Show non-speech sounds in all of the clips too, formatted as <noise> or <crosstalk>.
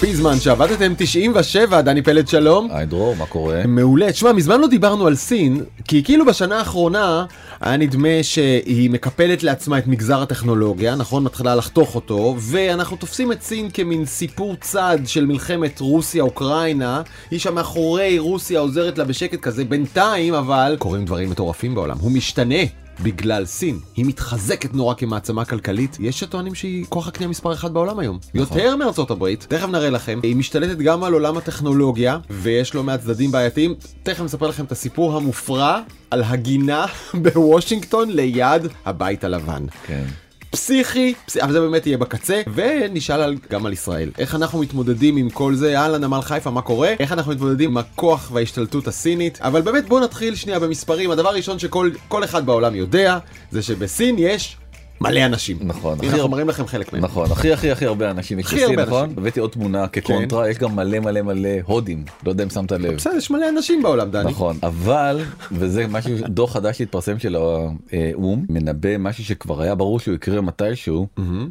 פיזמן שעבדתם 97, דני פלד שלום. היי דרור, מה קורה? מעולה. תשמע, מזמן לא דיברנו על סין, כי כאילו בשנה האחרונה היה נדמה שהיא מקפלת לעצמה את מגזר הטכנולוגיה, נכון? מתחילה לחתוך אותו, ואנחנו תופסים את סין כמין סיפור צד של מלחמת רוסיה-אוקראינה. היא שם מאחורי רוסיה עוזרת לה בשקט כזה, בינתיים אבל קורים דברים מטורפים בעולם. הוא משתנה. בגלל סין. היא מתחזקת נורא כמעצמה כלכלית. יש שטוענים שהיא כוח הקנייה מספר אחד בעולם היום. נכון. יותר מארצות הברית. תכף נראה לכם. היא משתלטת גם על עולם הטכנולוגיה, ויש לא מעט צדדים בעייתיים. תכף נספר לכם את הסיפור המופרע על הגינה <laughs> בוושינגטון ליד הבית הלבן. כן. פסיכי, פס... אבל זה באמת יהיה בקצה, ונשאל על, גם על ישראל. איך אנחנו מתמודדים עם כל זה? יאללה, נמל חיפה, מה קורה? איך אנחנו מתמודדים עם הכוח וההשתלטות הסינית? אבל באמת בואו נתחיל שנייה במספרים. הדבר הראשון שכל אחד בעולם יודע, זה שבסין יש מלא אנשים. נכון. הנה אנחנו מראים לכם חלק מהם. נכון, הכי הכי הכי הרבה אנשים הכי הרבה נכון? הבאתי עוד תמונה כקונטרה, יש גם מלא מלא מלא הודים, לא יודע אם שמת לב. בסדר, יש מלא אנשים בעולם, דני. נכון, אבל, וזה משהו, דוח חדש שהתפרסם של האו"ם, מנבא משהו שכבר היה ברור שהוא יקרה מתישהו,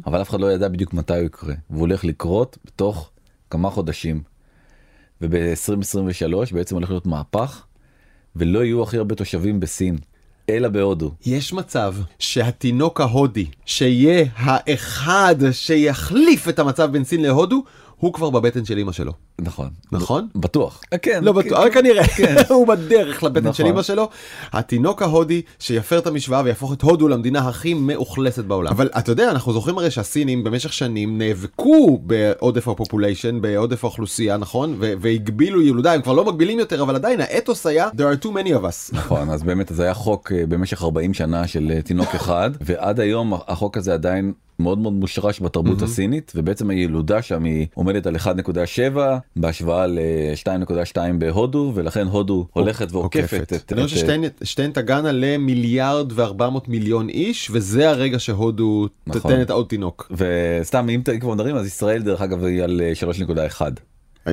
אבל אף אחד לא ידע בדיוק מתי הוא יקרה, והוא הולך לקרות בתוך כמה חודשים. וב-2023 בעצם הולך להיות מהפך, ולא יהיו הכי הרבה תושבים בסין. אלא בהודו. יש מצב שהתינוק ההודי, שיהיה האחד שיחליף את המצב בין סין להודו, הוא כבר בבטן של אמא שלו. נכון. נכון? בטוח. כן. לא בטוח, אבל כנראה, <laughs> הוא בדרך לבטן של נכון. אמא שלו. התינוק ההודי שיפר את המשוואה ויהפוך את הודו למדינה הכי מאוכלסת בעולם. אבל אתה יודע, אנחנו זוכרים הרי שהסינים במשך שנים נאבקו בעודף הפופוליישן, בעודף האוכלוסייה, נכון? והגבילו ילודה, הם כבר לא מגבילים יותר, אבל עדיין האתוס היה, there are too many of us. <laughs> נכון, אז באמת זה היה חוק אה, במשך 40 שנה של אה, תינוק אחד, ועד היום החוק הזה עדיין מאוד מאוד מושרש בתרבות הסינית, ובעצם הילודה שם היא עומדת על 1.7 בהשוואה ל-2.2 בהודו, ולכן הודו הולכת ועוקפת את... אני חושב ששתיהן תגענה למיליארד וארבע מאות מיליון איש, וזה הרגע שהודו נכון. תתן את העוד תינוק. וסתם אם כבר מדברים אז ישראל דרך אגב היא על אה, 3.1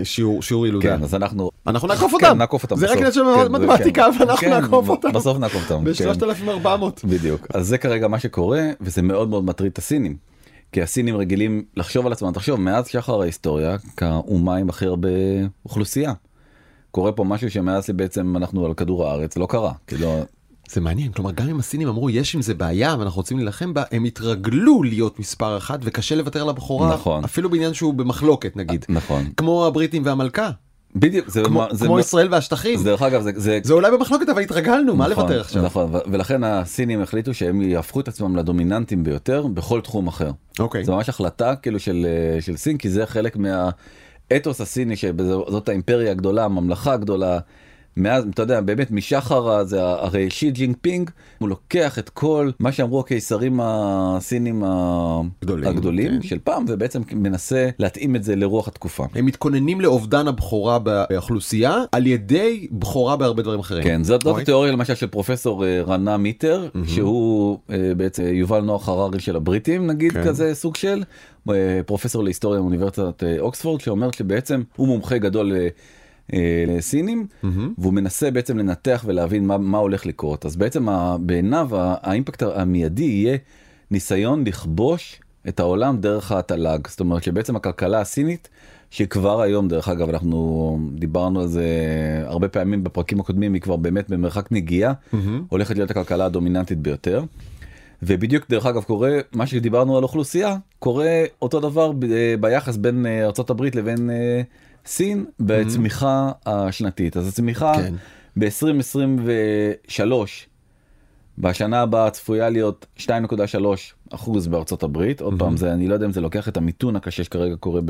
שיעור שיעור ילודה. כן אז אנחנו אנחנו נעקוף כן, אותם. נעקוף אותם זה רק בסוף. עניין של כן, זה- מתמטיקה, כן. ואנחנו כן, נעקוף אותם. בסוף נעקוף אותם כן. ב-3400. בדיוק אז זה כרגע מה שקורה וזה מאוד מאוד מטריד את הסינים. כי הסינים רגילים לחשוב על עצמם תחשוב מאז שחר ההיסטוריה כאומה עם הכי הרבה אוכלוסייה. קורה פה משהו שמאז בעצם אנחנו על כדור הארץ לא קרה כאילו זה מעניין, כלומר גם אם הסינים אמרו יש עם זה בעיה ואנחנו רוצים להילחם בה, הם התרגלו להיות מספר אחת וקשה לוותר על הבכורה, נכון. אפילו בעניין שהוא במחלוקת נגיד. נכון כמו הבריטים והמלכה, בדיוק זה כמו מה- זה כמו מה- ישראל והשטחים. דרך אגב זה, זה זה אולי במחלוקת אבל התרגלנו, מה נכון, לוותר עכשיו? נכון ולכן הסינים החליטו שהם יהפכו את עצמם לדומיננטים ביותר בכל תחום אחר. אוקיי. זה ממש החלטה כאילו של אה, של סין כי זה חלק מהאתוס הסיני שזאת האימפריה הגדולה הממלכה הגדולה. מאז אתה יודע באמת משחר הזה הרי שי ג'ינג פינג הוא לוקח את כל מה שאמרו הקיסרים הסינים ה- גדולים, הגדולים כן. של פעם ובעצם מנסה להתאים את זה לרוח התקופה. הם מתכוננים לאובדן הבכורה באוכלוסייה על ידי בכורה בהרבה דברים אחרים. כן, זאת, זאת אוקיי. התיאוריה למשל של פרופסור אה, רנה מיטר, שהוא אה, בעצם יובל נוח הררי של הבריטים נגיד כן. כזה סוג של, אה, פרופסור להיסטוריה מאוניברסיטת אוקספורד שאומר שבעצם הוא מומחה גדול אה, לסינים והוא מנסה בעצם לנתח ולהבין מה, מה הולך לקרות. אז בעצם ה- בעיניו האימפקט המיידי יהיה ניסיון לכבוש את העולם דרך התל"ג. זאת אומרת שבעצם הכלכלה הסינית שכבר היום דרך אגב אנחנו דיברנו על זה הרבה פעמים בפרקים הקודמים היא כבר באמת במרחק נגיעה הולכת להיות הכלכלה הדומיננטית ביותר. ובדיוק דרך אגב קורה מה שדיברנו על אוכלוסייה קורה אותו דבר ב- ביחס בין אה, ארה"ב לבין אה, סין בצמיחה השנתית. אז הצמיחה כן. ב-2023 בשנה הבאה צפויה להיות 2.3 אחוז בארצות הברית. עוד פעם זה אני לא יודע אם זה לוקח את המיתון הקשה שכרגע קורה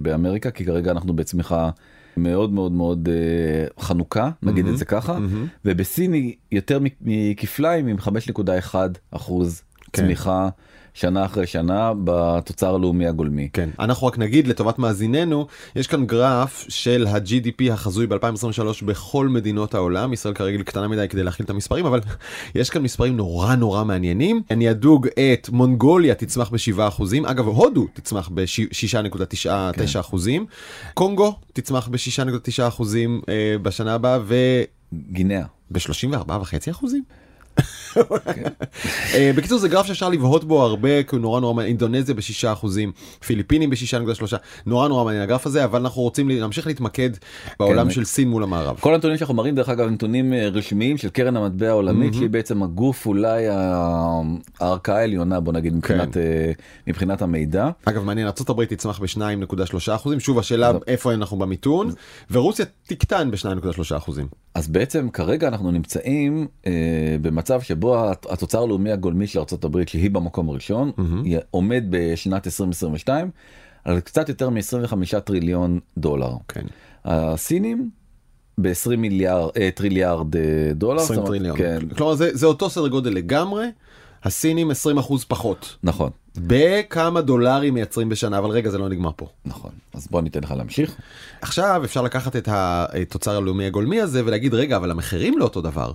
באמריקה כי כרגע אנחנו בצמיחה מאוד מאוד מאוד אה, חנוכה נגיד את זה ככה. ובסין היא יותר מכפליים עם 5.1 אחוז כן. צמיחה שנה אחרי שנה בתוצר הלאומי הגולמי. כן, אנחנו רק נגיד לטובת מאזיננו, יש כאן גרף של ה-GDP החזוי ב-2023 בכל מדינות העולם, ישראל כרגע קטנה מדי כדי להכיל את המספרים, אבל <laughs> יש כאן מספרים נורא נורא מעניינים. אני אדוג את מונגוליה תצמח ב-7%, אגב הודו תצמח ב-6.99%, אחוזים, קונגו תצמח ב-6.9% אחוזים, אה, בשנה הבאה גינאה. וב-34.5%. אה, בקיצור זה גרף שאפשר לבהות בו הרבה כי הוא נורא נורא מעניין אינדונזיה בשישה אחוזים פיליפינים בשישה נקודה שלושה נורא נורא מעניין הגרף הזה אבל אנחנו רוצים להמשיך להתמקד בעולם כן. של סין מול המערב. כל הנתונים שאנחנו מראים דרך אגב נתונים אה, רשמיים של קרן המטבע העולמית שהיא בעצם הגוף אולי הערכאה העליונה בוא נגיד מבחינת אה, מבחינת המידע. אגב מעניין ארה"ב תצמח ב-2.3 אחוזים שוב השאלה. איפה אנחנו במיתון ורוסיה תקטן ב-2.3 אחוזים. אז בעצם כרגע אנחנו נמצאים אה, במצב שבו הת- התוצר הלאומי הגולמי של ארה"ב שהיא במקום הראשון היא עומד בשנת 2022 על קצת יותר מ-25 טריליון דולר. כן. הסינים ב-20 מיליארד אה, טריליארד אה, דולר. 20 זאת אומרת, טריליון. כן, כלומר זה, זה אותו סדר גודל לגמרי הסינים 20 אחוז פחות. נכון. בכמה דולרים מייצרים בשנה אבל רגע זה לא נגמר פה. נכון אז בוא ניתן לך להמשיך. עכשיו אפשר לקחת את התוצר הלאומי הגולמי הזה ולהגיד רגע אבל המחירים לא אותו דבר.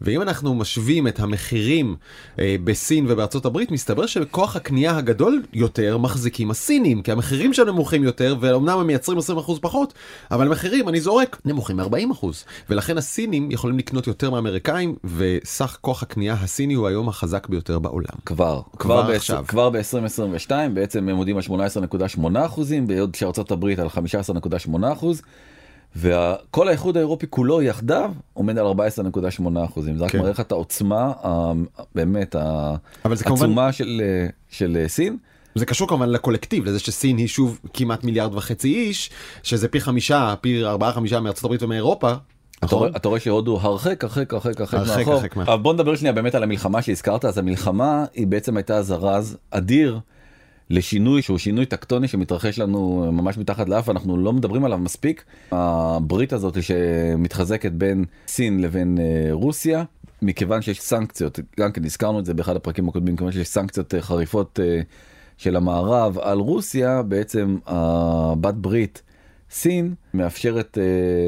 ואם אנחנו משווים את המחירים אה, בסין ובארצות הברית מסתבר שכוח הקנייה הגדול יותר מחזיקים הסינים כי המחירים שלהם נמוכים יותר ואומנם הם מייצרים 20% פחות אבל המחירים אני זורק נמוכים מ-40% ולכן הסינים יכולים לקנות יותר מהאמריקאים וסך כוח הקנייה הסיני הוא היום החזק ביותר בעולם. כבר כבר ב- עכשיו. כבר ב-2022 בעצם הם עומדים על 18.8 אחוזים בעוד שארצות הברית על 15.8 אחוז. וכל האיחוד האירופי כולו יחדיו עומד על 14.8 אחוזים זה רק כן. מראה לך את העוצמה באמת זה כמובן- העצומה של של סין. זה קשור כמובן לקולקטיב לזה שסין היא שוב כמעט מיליארד וחצי איש שזה פי חמישה פי ארבעה חמישה מארצות הברית ומאירופה. אתה רואה, נכון? אתה רואה שהודו הרחק הרחק הרחק הרחק מאחור. בוא נדבר שנייה באמת על המלחמה שהזכרת אז המלחמה היא בעצם הייתה זרז אדיר לשינוי שהוא שינוי טקטוני שמתרחש לנו ממש מתחת לאף אנחנו לא מדברים עליו מספיק הברית הזאת שמתחזקת בין סין לבין אה, רוסיה מכיוון שיש סנקציות גם כן הזכרנו את זה באחד הפרקים הקודמים כיוון שיש סנקציות אה, חריפות אה, של המערב על רוסיה בעצם הבת ברית. סין מאפשרת אה,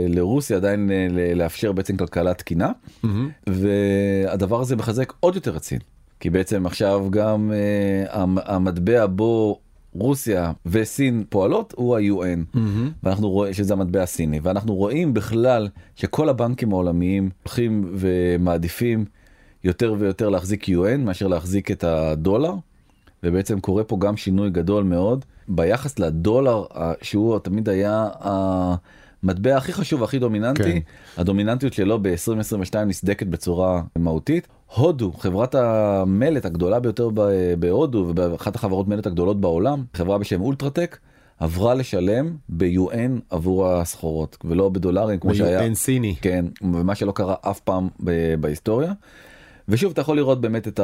לרוסיה עדיין אה, לאפשר בעצם כלכלה תקינה. והדבר הזה מחזק עוד יותר את סין. כי בעצם עכשיו גם אה, המ- המטבע בו רוסיה וסין פועלות הוא ה-UN ואנחנו רואים שזה המטבע הסיני. ואנחנו רואים בכלל שכל הבנקים העולמיים הולכים ומעדיפים יותר ויותר להחזיק UN מאשר להחזיק את הדולר. ובעצם קורה פה גם שינוי גדול מאוד ביחס לדולר שהוא תמיד היה המטבע הכי חשוב הכי דומיננטי כן. הדומיננטיות שלו ב-2022 נסדקת בצורה מהותית. הודו חברת המלט הגדולה ביותר בהודו ואחת החברות מלט הגדולות בעולם חברה בשם אולטרטק עברה לשלם ב-UN עבור הסחורות ולא בדולרים כמו שהיה אין סיני. כן, ומה שלא קרה אף פעם ב- בהיסטוריה. ושוב אתה יכול לראות באמת את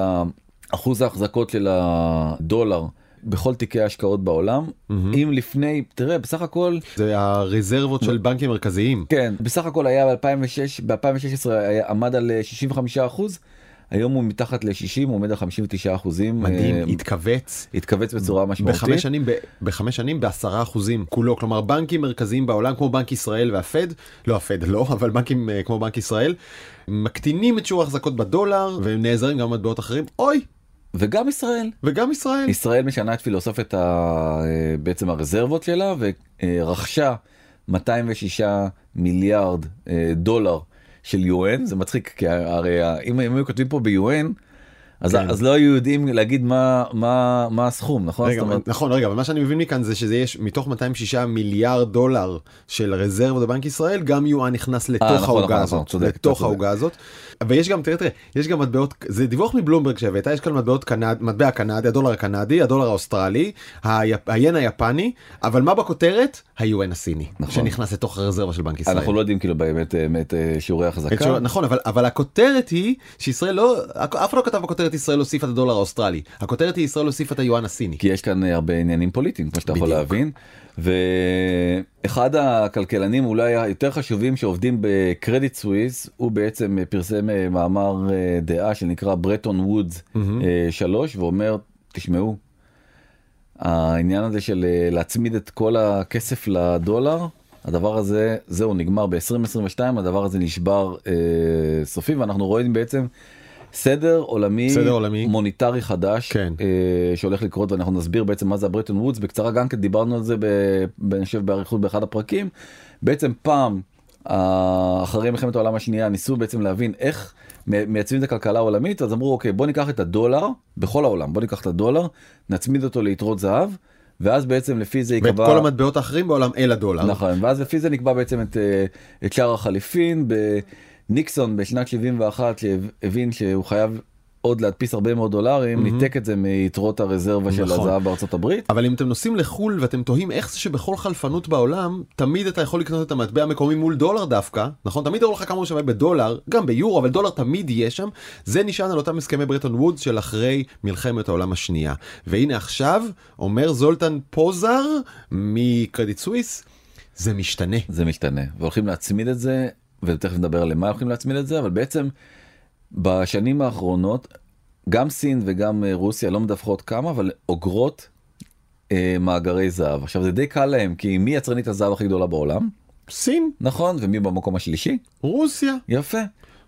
אחוז ההחזקות של הדולר בכל תיקי ההשקעות בעולם. אם לפני, תראה, בסך הכל, זה הרזרבות של בנקים מרכזיים. כן, בסך הכל היה ב-2006, ב-2016 היה- עמד על אה, 65 אחוז, היום הוא מתחת ל-60, הוא עומד על 59 אחוזים. מדהים, אה, התכווץ. התכווץ בצורה משמעותית. בחמש שנים, ב- בחמש שנים בעשרה אחוזים כולו, כלומר בנקים מרכזיים בעולם כמו בנק ישראל והפד, לא הפד לא, אבל בנקים אה, כמו בנק ישראל, מקטינים את שיעור ההחזקות בדולר והם נעזרים גם במטבעות אחרים, אוי, וגם ישראל. וגם ישראל. ישראל משנה את פילוסופית ה... אה, בעצם הרזרבות שלה ורכשה 206 מיליארד אה, דולר של UN זה מצחיק כי הרי אם אם היו כותבים פה ב-UN אז, כן. אז לא היו יודעים להגיד מה מה מה הסכום נכון רגע, אומרת, נכון רגע אבל מה שאני מבין מכאן זה שזה יש מתוך 206 מיליארד דולר של רזרבות בבנק ישראל גם יואן נכנס לתוך נכון, נכון, העוגה נכון, הזאת צודק, אתה לתוך צודק. העוגה הזאת ויש גם תראה תראה יש גם מטבעות זה דיווח מבלומברג שהבאת יש כאן מטבעות קנד מטבע הקנדי הדולר הקנדי הדולר האוסטרלי היפ- היין היפני אבל מה בכותרת היואן הסיני נכון. שנכנס לתוך הרזרבה של בנק ישראל. אנחנו לא יודעים כאילו באמת באמת אה, שיעורי החזקה שואל- נכון אבל אבל הכותרת היא שישראל לא אף אחד לא כתב בכותרת ישראל הוסיפה את הדולר האוסטרלי הכותרת היא ישראל הוסיפה את היואן הסיני. כי יש כאן אה, הרבה עניינים פוליטיים כמו שאתה יכול. להבין ואחד הכלכלנים אולי היותר חשובים שעובדים בקרדיט סוויס הוא בעצם אה, פרסם אה, מאמר דעה שנקרא ברטון וודס אה, 3 ואומר תשמעו העניין הזה של להצמיד את כל הכסף לדולר הדבר הזה זהו נגמר ב-2022 הדבר הזה נשבר אה, סופי ואנחנו רואים בעצם סדר עולמי סדר עולמי. מוניטרי חדש כן. אה, שהולך לקרות ואנחנו נסביר בעצם מה זה הברטון וודס בקצרה גם כן דיברנו על זה ב- ב- אני חושב באריכות באחד הפרקים בעצם פעם אחרי מלחמת העולם השנייה ניסו בעצם להבין איך מייצבים את הכלכלה העולמית אז אמרו אוקיי בוא ניקח את הדולר בכל העולם בוא ניקח את הדולר נצמיד אותו ליתרות זהב ואז בעצם לפי זה ואת ייקבע כל המטבעות האחרים בעולם אל הדולר. נכון ואז לפי זה נקבע בעצם את, אה, את שער החליפין בניקסון בשנת 71 שהבין שהוא חייב עוד להדפיס הרבה מאוד דולרים ניתק את זה מיתרות הרזרבה של נכון. הזהב בארצות הברית. אבל אם אתם נוסעים לחו"ל ואתם תוהים איך זה שבכל חלפנות בעולם תמיד אתה יכול לקנות את המטבע המקומי מול דולר דווקא נכון? תמיד יראו לך כמה הוא שווה בדולר גם ביורו אבל דולר תמיד יהיה שם. זה נשען על אותם הסכמי ברטון וודס של אחרי מלחמת העולם השנייה. והנה עכשיו אומר זולטן פוזר מקרדיט סוויס זה משתנה. זה משתנה. והולכים להצמיד את זה ותכף נדבר למה הולכים להצמיד את זה אבל בעצם בשנים האחרונות גם סין וגם אה, רוסיה לא מדווחות כמה אבל אוגרות אה, מאגרי זהב. עכשיו זה די קל להם כי מי יצרנית הזהב הכי גדולה בעולם? סין. נכון ומי במקום השלישי? רוסיה. יפה.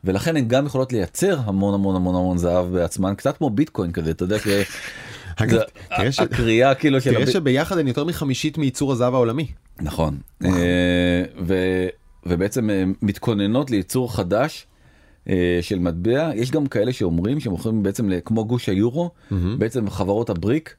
ולכן הן גם יכולות לייצר המון המון המון המון זהב בעצמן קצת כמו ביטקוין כזה אתה יודע שהקריאה <laughs> כאילו של תראה שביחד הן יותר מחמישית מייצור הזהב העולמי. נכון ובעצם אה, מתכוננות לייצור חדש אה, של מטבע יש גם כאלה שאומרים שמוכרים בעצם כמו גוש היורו בעצם חברות הבריק.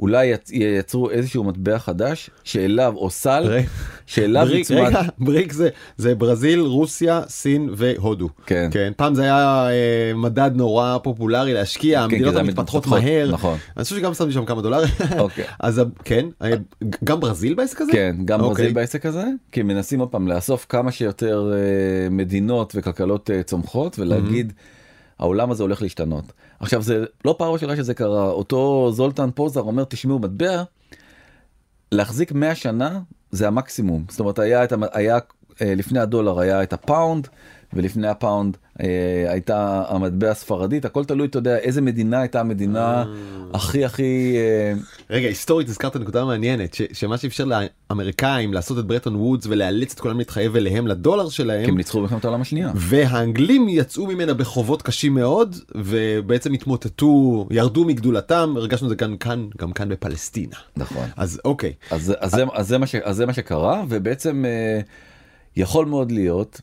אולי יצ- ייצרו איזשהו מטבע חדש שאליו או סל שאליו בריק, יוצמד רגע, בריק זה, זה ברזיל, רוסיה, סין והודו. כן. כן. פעם זה היה אה, מדד נורא פופולרי להשקיע, כי המדינות המתפתחות מתפתחות, מהר. נכון. אני חושב שגם שמתי שם כמה דולרים. אוקיי. <laughs> אז כן, אה, גם ברזיל בעסק הזה? כן, גם אוקיי. ברזיל בעסק הזה, כי מנסים עוד פעם לאסוף כמה שיותר אה, מדינות וכלכלות אה, צומחות ולהגיד העולם הזה הולך להשתנות. עכשיו זה לא פעם ראשונה שזה קרה, אותו זולטן פוזר אומר תשמעו מטבע, להחזיק 100 שנה זה המקסימום, זאת אומרת היה, את, היה אה, לפני הדולר היה את הפאונד ולפני הפאונד אה, הייתה המטבע הספרדית, הכל תלוי אתה יודע איזה מדינה הייתה המדינה הכי הכי אה, רגע, היסטורית הזכרת נקודה מעניינת, ש- שמה שאפשר לאמריקאים לעשות את ברטון וודס ולאלץ את כולם להתחייב אליהם לדולר כי שלהם. הם ניצחו במלחמת העולם השנייה. והאנגלים יצאו ממנה בחובות קשים מאוד ובעצם התמוטטו ירדו מגדולתם הרגשנו את זה גם כאן גם כאן בפלסטינה נכון. אז אוקיי אז, אז, זה, אז, זה מה ש, אז זה מה שקרה ובעצם אה, יכול מאוד להיות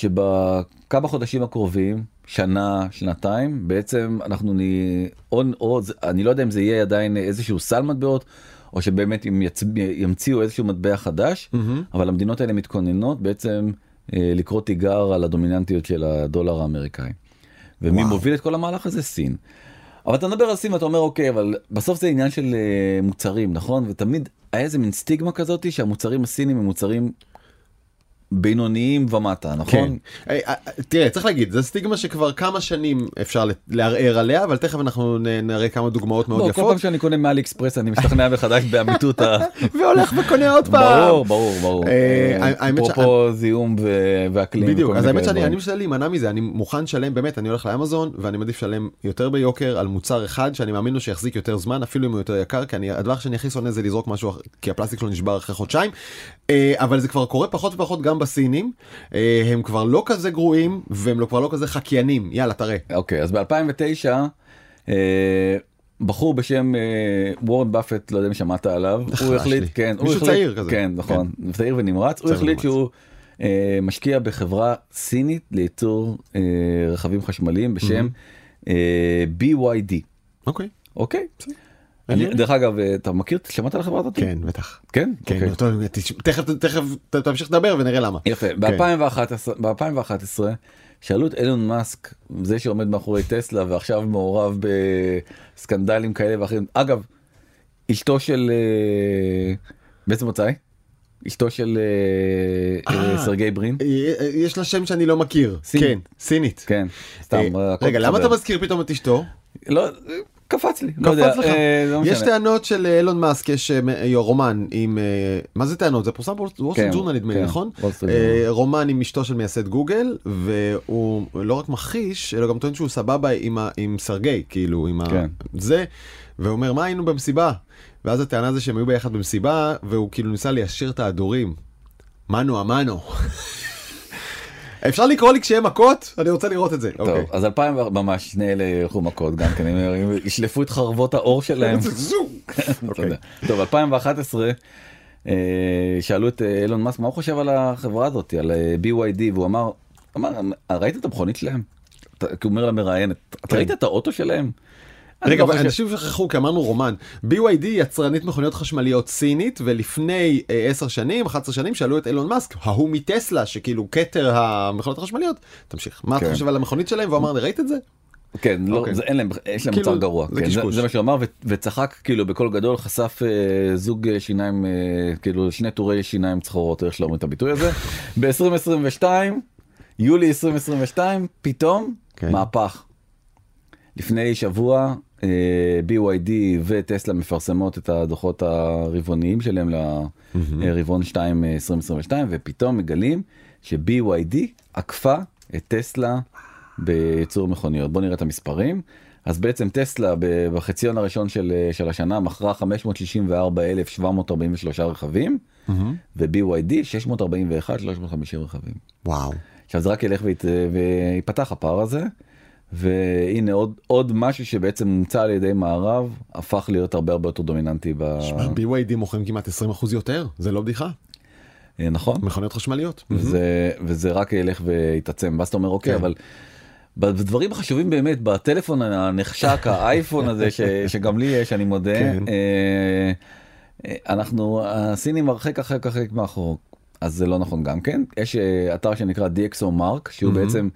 שבכמה חודשים הקרובים שנה שנתיים בעצם אנחנו נ... או, או אני לא יודע אם זה יהיה עדיין איזשהו סל מטבעות או שבאמת הם יצ... ימציאו איזשהו מטבע חדש אבל המדינות האלה מתכוננות בעצם אה, לקרוא תיגר על הדומיננטיות של הדולר האמריקאי. ומי וואו. מוביל את כל המהלך הזה סין. אבל אתה מדבר על סין ואתה אומר אוקיי אבל בסוף זה עניין של אה, מוצרים נכון ותמיד היה איזה מין סטיגמה כזאתי שהמוצרים הסינים הם מוצרים בינוניים ומטה נכון? כן. אה, אה, תראה צריך להגיד זה סטיגמה שכבר כמה שנים אפשר לערער עליה אבל תכף אנחנו נראה כמה דוגמאות מאוד לא, כל יפות פעם שאני קונה מאלי אקספרס אני משתכנע מחדש באמיתות ה... <laughs> והולך וקונה עוד פעם. ברור ברור ברור. אה, אפרופו זיהום ואקלים. בדיוק אז האמת שאני. משתדל להימנע מזה אני מוכן לשלם באמת אני הולך לאמזון ואני מעדיף לשלם יותר ביוקר על מוצר אחד שאני מאמין לו שיחזיק יותר זמן אפילו אם הוא יותר יקר כי אני הדבר שאני הכי שונא זה לזרוק משהו כי הפלסטיק שלו נשבר אחרי חודשיים אבל זה כבר קורה פחות ופחות גם בסינים אה, הם כבר לא כזה גרועים והם לא כבר לא כזה חקיינים יאללה תראה. אוקיי אז ב-2009 אה, בחור בשם אה, וורן באפט לא יודע אם שמעת עליו הוא החליט לי. כן הוא מישהו החליט צעיר כזה. כן נכון צעיר ונמרץ הוא החליט. שהוא אה, משקיע בחברה סינית לייצור אה, רכבים חשמליים בשם אה, BYD אוקיי. אוקיי. אני- אני- דרך אגב אה, אתה מכיר שמעת על החברה הזאת? כן בטח. כן? כן, אוקיי. תכף תכף תמשיך לדבר ונראה למה. יפה ב-2011 ב-2011 שאלו את אילון מאסק זה שעומד מאחורי טסלה ועכשיו מעורב בסקנדלים כאלה ואחרים אגב אשתו של אה, באיזה מוצאי? אשתו של אה. סרגי ברין יש לה שם שאני לא מכיר. סינית. כן, סינית. כן סתם רגע למה. אתה מזכיר פתאום את אשתו? לא קפץ לי לא יודע. אה, לא יש משנה. טענות של אה, אילון מאסק יש אה, רומן עם אה, מה זה טענות זה פורסם בוול כן, ג'ורנל נדמה לי כן, נכון אה. רומן עם אשתו של מייסד גוגל והוא לא רק מכחיש אלא גם טוען שהוא סבבה עם סרגי כאילו עם כן. זה ואומר מה היינו במסיבה ואז הטענה זה שהם היו ביחד במסיבה והוא כאילו ניסה ליישר את ההדורים. מנו אמנו. אפשר לקרוא לי כשיהיה מכות אני רוצה לראות את זה. טוב אוקיי. אז 2000 ממש שני אלה ילכו מכות גם כן הם ישלפו את חרבות העור שלהם. <laughs> <laughs> יודע. טוב 2011 אה, שאלו את אה, אילון מאסק מה הוא חושב על החברה הזאת, על אה, BYD, והוא אמר, אמר, ראית את המכונית שלהם? כי הוא אומר למראיינת, אתה כן. ראית את האוטו שלהם? אני רגע, לא אבל חושב- אנשים שכחו כי אמרנו רומן. BYD יצרנית מכוניות חשמליות סינית ולפני אה, 10 שנים 11 שנים שאלו את אילון מאסק ההוא מטסלה שכאילו כתר המכוניות החשמליות תמשיך מה אתה כן. חושב על המכונית שלהם והוא אמר ראית את זה כן, לא, אוקיי. זה, אין להם, יש להם כאילו, מוצר גרוע, זה כן. זה מה שהוא אמר וצחק כאילו בקול גדול חשף אה, זוג אה, שיניים אה, כאילו שני טורי שיניים צחורות איך שלא את הביטוי הזה <laughs> ב-2022 יולי 2022 פתאום כן. מהפך. לפני שבוע אה, BYD וטסלה מפרסמות את הדוחות הרבעוניים שלהם לרבעון 2 אה, 2022 ופתאום מגלים ש-BYD עקפה את טסלה בייצור מכוניות. בוא נראה את המספרים. אז בעצם טסלה בחציון הראשון של, אה, של השנה מכרה 564,743 רכבים ו-BYD 641,350 רכבים. וואו עכשיו זה רק ילך וית, ויפתח הפער הזה והנה עוד עוד משהו שבעצם מומצא על ידי מערב הפך להיות הרבה הרבה יותר דומיננטי ב... שמע, BYD מוכרים כמעט 20% יותר? זה לא בדיחה? אה, נכון. מכוניות חשמליות? וזה וזה רק ילך ויתעצם. ואז אתה אומר אוקיי כן. אבל. בדברים החשובים באמת בטלפון הנחשק האייפון הזה ש, שגם לי יש אני מודה כן. אה, אה, אנחנו הסינים הרחק הרחק הרחק מאחור. אז זה לא נכון גם כן? יש אה, אתר שנקרא DxO Mark שהוא בעצם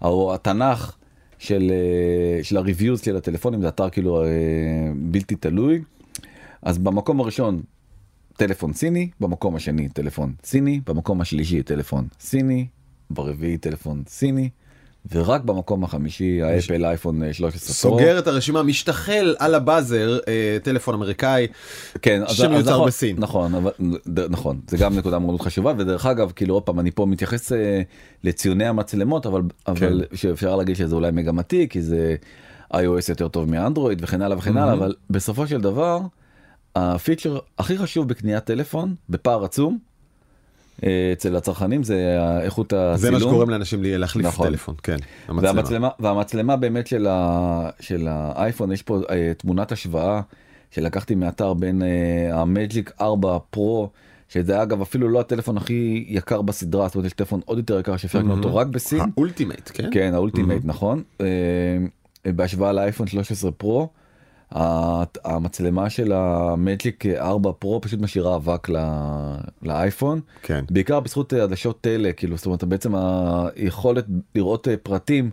ה- התנ"ך של אה, של הריוויוז של הטלפונים זה אתר כאילו אה, בלתי תלוי. אז במקום הראשון טלפון סיני במקום השני טלפון סיני במקום השלישי טלפון סיני ברביעי טלפון סיני ורק במקום החמישי האפל אייפון אה, 13 פרו. סוגר את הרשימה משתחל על הבאזר אה, טלפון אמריקאי כן, שמיוצר נכון, בסין. נכון, אבל, נכון, זה גם נקודה מאוד חשובה, ודרך אגב, כאילו עוד פעם, אני פה מתייחס אה, לציוני המצלמות, אבל, אבל שאפשר להגיד שזה אולי מגמתי, כי זה iOS יותר טוב מאנדרואיד וכן הלאה וכן הלאה, אבל בסופו של דבר, הפיצ'ר הכי חשוב בקניית טלפון, בפער עצום, אה, אצל הצרכנים, זה איכות הצילום. זה מה שגורם לאנשים לי- להחליף נכון. טלפון כן המצלמה. והמצלמה והמצלמה באמת של, ה, של האייפון יש פה אה, תמונת השוואה שלקחתי מאתר בין אה, המג'יק 4 פרו שזה אגב אפילו לא הטלפון הכי יקר בסדרה זאת אומרת יש טלפון עוד יותר יקר שאפשר לקנות אותו רק בסין ה Ultimate כן כן ה Ultimate נכון אה, בהשוואה לאייפון 13 פרו. המצלמה של המג'יק 4 פרו פשוט משאירה אבק לאייפון כן. בעיקר בזכות אה, עדשות טלה כאילו זאת אומרת בעצם היכולת לראות אה, פרטים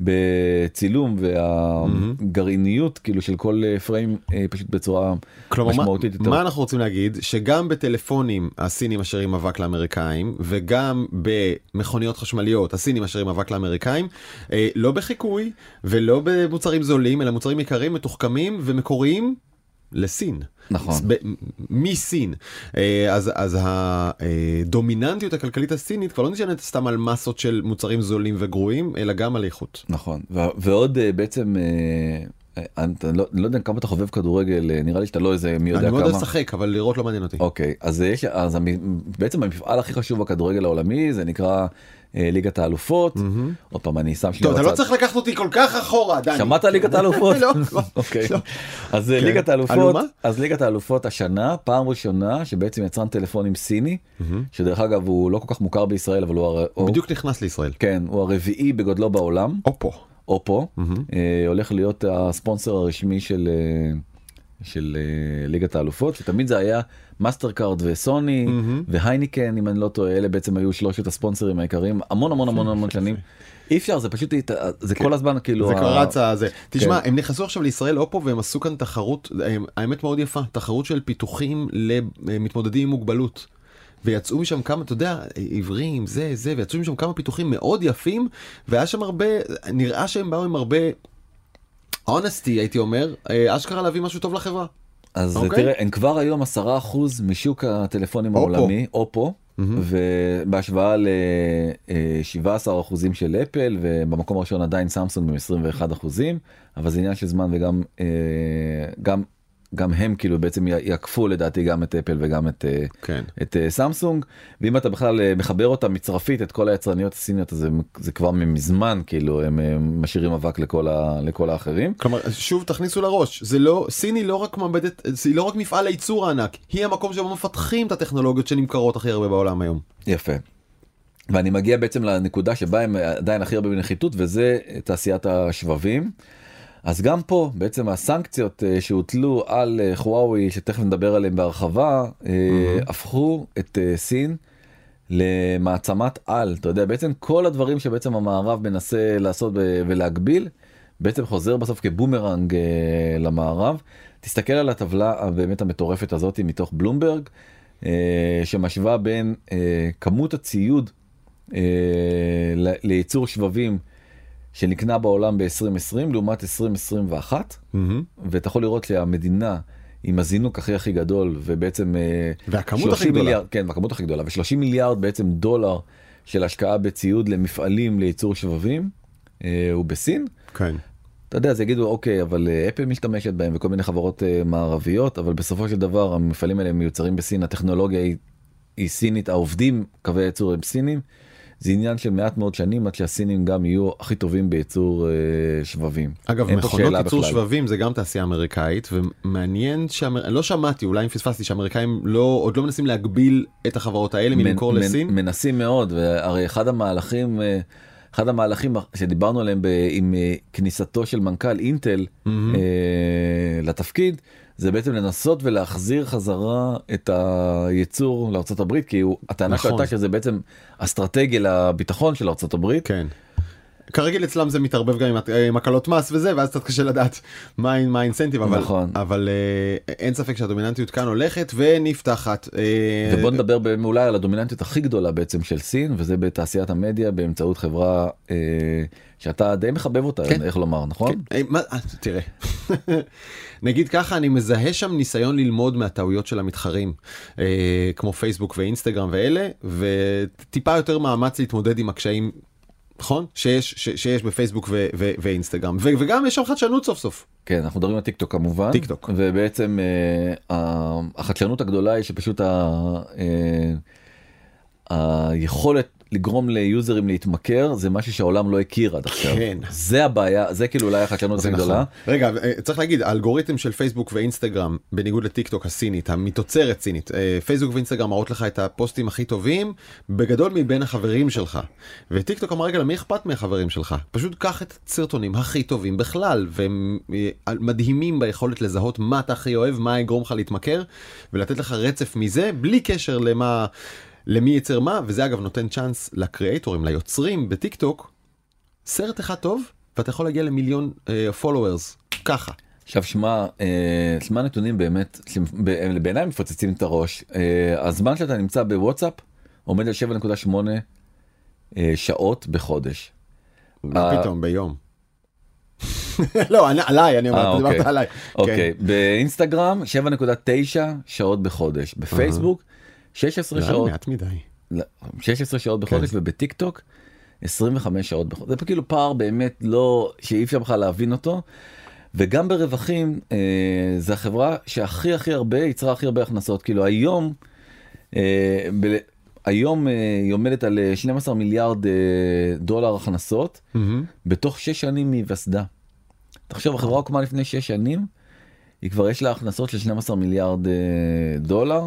בצילום והגרעיניות כאילו של כל אה, פריים אה, פשוט בצורה כלומר מה, משמעותית יותר. מה אנחנו רוצים להגיד שגם בטלפונים הסינים משאירים אבק לאמריקאים וגם במכוניות חשמליות הסינים משאירים אבק לאמריקאים אה, לא בחיקוי ולא במוצרים זולים אלא מוצרים יקרים מתוחכמים ומקוריים לסין. נכון. מסין אה, אז אז הדומיננטיות הכלכלית הסינית כבר לא נשענת סתם על מסות של מוצרים זולים וגרועים אלא גם על איכות. נכון ו- ועוד אה, בעצם אה, אתה לא, לא יודע כמה אתה חובב כדורגל אה, נראה לי שאתה לא איזה מי יודע אני מאוד כמה. לשחק אבל לראות לא מעניין אותי. אוקיי אז יש אז בעצם המפעל הכי חשוב בכדורגל העולמי זה נקרא אה, ליגת האלופות עוד פעם אני שם שנייה טוב אתה לא. צריך לקחת אותי כל כך אחורה דני. שמעת ליגת <laughs> האלופות? לא, לא, אוקיי. לא. אז אה, כן. ליגת האלופות? אז ליגת האלופות השנה, פעם ראשונה שבעצם יצרן טלפונים סיני, שדרך אגב הוא לא כל כך מוכר בישראל, אבל הוא- בדיוק נכנס לישראל. כן, הוא הרביעי בגודלו בעולם, אופו. אופו, אה, הולך להיות הספונסר הרשמי של... אה, של אה, ליגת האלופות שתמיד זה היה מאסטר קארד וסוני והייניקן אם אני לא טועה אלה בעצם היו שלושת הספונסרים העיקריים המון המון המון המון שנים אי אפשר זה פשוט זה כל הזמן כאילו זה ה- כבר רץ הזה. תשמע, כן. הם נכנסו עכשיו לישראל אופו והם עשו כאן תחרות, האמת מאוד יפה, תחרות של פיתוחים למתמודדים עם מוגבלות. ויצאו משם כמה, אתה יודע, עיוורים, זה, זה, ויצאו משם כמה פיתוחים מאוד יפים, והיה שם הרבה, נראה שהם באו עם הרבה honesty, הייתי אומר, אה, אשכרה להביא משהו טוב לחברה. אז אוקיי. תראה הם כבר היום 10% משוק הטלפונים אופו. העולמי אופו ובהשוואה ל-17% של אפל ובמקום הראשון עדיין סמסונג עם 21% אבל זה עניין של זמן וגם אה, גם גם הם כאילו בעצם יעקפו לדעתי גם את אפל וגם את, כן. את סמסונג ואם אתה בכלל מחבר אותם מצרפית את כל היצרניות הסיניות זה, זה כבר מזמן כאילו הם משאירים אבק לכל, ה, לכל האחרים. כלומר שוב תכניסו לראש זה לא סיני לא רק מעבדת היא לא רק מפעל הייצור הענק היא המקום שבו מפתחים את הטכנולוגיות שנמכרות הכי הרבה בעולם היום. יפה. ואני מגיע בעצם לנקודה שבה הם עדיין הכי הרבה בנחיתות וזה תעשיית השבבים. אז גם פה בעצם הסנקציות אה, שהוטלו על חוואוי שתכף נדבר עליהם בהרחבה mm-hmm. הפכו את סין למעצמת על אתה יודע בעצם כל הדברים שבעצם המערב מנסה לעשות ולהגביל בעצם חוזר בסוף כבומרנג למערב. תסתכל על הטבלה באמת המטורפת הזאת מתוך בלומברג שמשווה בין כמות הציוד לייצור שבבים. שנקנה בעולם ב-2020 לעומת 2021 mm-hmm. ואתה יכול לראות שהמדינה עם הזינוק הכי הכי גדול ובעצם אה, והכמות הכי גדולה מיליארד, כן והכמות הכי גדולה ו-30 מיליארד בעצם דולר של השקעה בציוד למפעלים לייצור שבבים אה, הוא בסין. כן. אתה יודע אז יגידו אוקיי אבל אה, אפל משתמשת בהם וכל מיני חברות אה, מערביות אבל בסופו של דבר המפעלים האלה מיוצרים בסין הטכנולוגיה היא, היא סינית העובדים קווי ייצור הם סינים. זה עניין של מעט מאוד שנים עד שהסינים גם יהיו הכי טובים בייצור אה, שבבים. אגב מכונות ייצור בכלל. שבבים זה גם תעשייה אמריקאית ומעניין שאמר... לא שמעתי אולי אם פספסתי שאמריקאים לא עוד לא מנסים להגביל את החברות האלה מלמכור מנ, לסין. מנסים מאוד והרי אחד המהלכים. אה, אחד המהלכים שדיברנו עליהם ב, עם אה, כניסתו של מנכ"ל אינטל mm-hmm. אה, לתפקיד זה בעצם לנסות ולהחזיר חזרה את הייצור לארה"ב כי הוא הטענה נכון. שהייתה שזה בעצם אסטרטגיה לביטחון של ארה"ב. כן. כרגיל אצלם זה מתערבב גם עם הקלות מס וזה ואז קצת קשה לדעת מה מה האינסנטיב אבל נכון. אבל אה, אין ספק שהדומיננטיות כאן הולכת ונפתחת. אה, ובוא נדבר אולי על הדומיננטיות הכי גדולה בעצם של סין וזה בתעשיית המדיה באמצעות חברה אה, שאתה די מחבב אותה כן. איך לומר נכון? כן. מה, תראה <laughs> נגיד ככה אני מזהה שם ניסיון ללמוד מהטעויות של המתחרים כמו פייסבוק ואינסטגרם ואלה וטיפה יותר מאמץ להתמודד עם הקשיים נכון? שיש, ש, שיש בפייסבוק ו, ו, ואינסטגרם ו, וגם יש שם חדשנות סוף סוף. כן אנחנו מדברים על טיק טוק כמובן טיק טוק ובעצם אה, החדשנות הגדולה היא שפשוט ה, אה, היכולת לגרום ליוזרים להתמכר זה משהו שהעולם לא הכיר עד עכשיו. כן. זה הבעיה זה כאילו אולי החדשנות הכי גדולה. נכון. רגע אה, צריך להגיד האלגוריתם של פייסבוק ואינסטגרם בניגוד לטיק טוק הסינית המתוצרת סינית אה, פייסבוק ואינסטגרם מראות לך את הפוסטים הכי טובים בגדול מבין החברים שלך. וטיק טוק אמר רגע למי אכפת מהחברים שלך פשוט קח את הסרטונים הכי טובים בכלל והם אה, מדהימים ביכולת לזהות מה אתה הכי אוהב מה יגרום לך להתמכר ולתת לך רצף מזה בלי קשר למה. למי ייצר מה וזה אגב נותן צ'אנס לקריאטורים ליוצרים בטיק טוק סרט אחד טוב ואתה יכול להגיע למיליון followers uh, ככה. עכשיו שמע אה, שמע נתונים באמת בעיניי מפוצצים את הראש אה, הזמן שאתה נמצא בוואטסאפ עומד על 7.8 אה, שעות בחודש. מה אה, פתאום ביום. <laughs> לא עליי אני אומר אה, דיברת אוקיי. עליי. אוקיי באינסטגרם 7.9 שעות בחודש בפייסבוק 16 שעות. מעט מדי. 16 שעות בחודש כן. ובטיק טוק 25 שעות בחודש. זה כאילו פער באמת לא שאי אפשר בכלל להבין אותו. וגם ברווחים אה, זה החברה שהכי הכי הרבה יצרה הכי הרבה הכנסות כאילו היום. אה, ב- היום אה, היא עומדת על 12 אה, מיליארד אה, דולר הכנסות mm-hmm. בתוך 6 שנים מהיווסדה. תחשוב החברה הוקמה לפני 6 שנים היא כבר יש לה הכנסות של 12 מיליארד אה, דולר.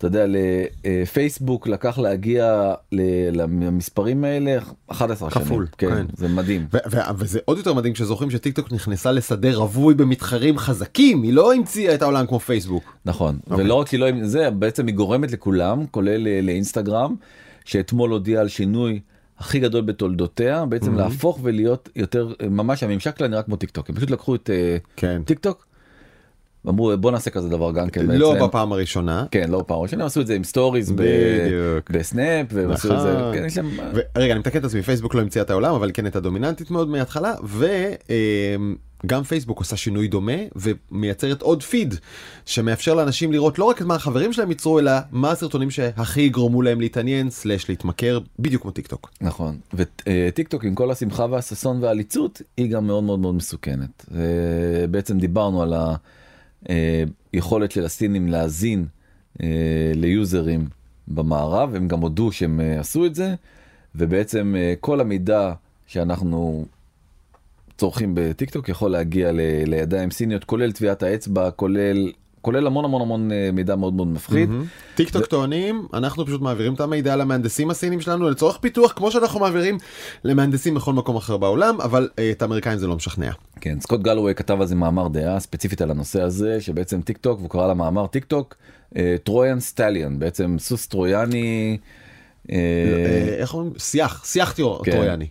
אתה יודע, לפייסבוק לקח להגיע למספרים האלה 11 שנים. כפול, כן, כן. זה מדהים. וזה עוד יותר מדהים כשזוכרים שטיק טוק נכנסה לשדה רווי במתחרים חזקים, היא לא המציאה את העולם כמו פייסבוק. נכון, okay. אוקיי. ולא רק היא לא, זה בעצם היא גורמת לכולם, כולל אה, לאינסטגרם, שאתמול הודיע על שינוי. הכי גדול בתולדותיה בעצם mm-hmm. להפוך ולהיות יותר ממש הממשק שלה נראה כמו טיק טוק הם פשוט לקחו את אה, כן. טיק טוק אמרו בוא נעשה כזה דבר גם כן לא בעצם. בפעם הראשונה כן לא בפעם הראשונה עשו את זה עם stories בסנאפ ועשו את זה נכון. כן, שם... רגע אני מתקן את עצמי פייסבוק לא המציאה את העולם אבל כן הייתה דומיננטית מאוד מההתחלה וגם אמ, פייסבוק עושה שינוי דומה ומייצרת עוד פיד שמאפשר לאנשים לראות לא רק את מה החברים שלהם ייצרו אלא מה הסרטונים שהכי יגרמו להם להתעניין slash להתמכר בדיוק כמו טיק טוק. נכון וטיק טוק עם כל השמחה והששון והעליצות היא גם מאוד מאוד מאוד מסוכנת בעצם דיברנו על ה... אה, יכולת של הסינים להאזין אה, ליוזרים במערב, הם גם הודו שהם אה, עשו את זה, ובעצם כל המידע שאנחנו צורכים בטיק טוק יכול להגיע לידיים סיניות, כולל טביעת האצבע, כולל, כולל המון המון המון אה, מידע מאוד מאוד מפחיד. טיק טוק טוענים אנחנו פשוט מעבירים את המידע למהנדסים הסינים שלנו לצורך פיתוח כמו שאנחנו מעבירים למהנדסים בכל מקום אחר בעולם אבל אה, את האמריקאים זה לא משכנע. כן, סקוט גלווי כתב על זה מאמר דעה ספציפית על הנושא הזה, שבעצם טיק טוק, והוא קרא למאמר טיק טוק, Trojan Stallion, בעצם סוס טרויאני. אה, אה, איך אומרים סייח סייח כן, טרויאני.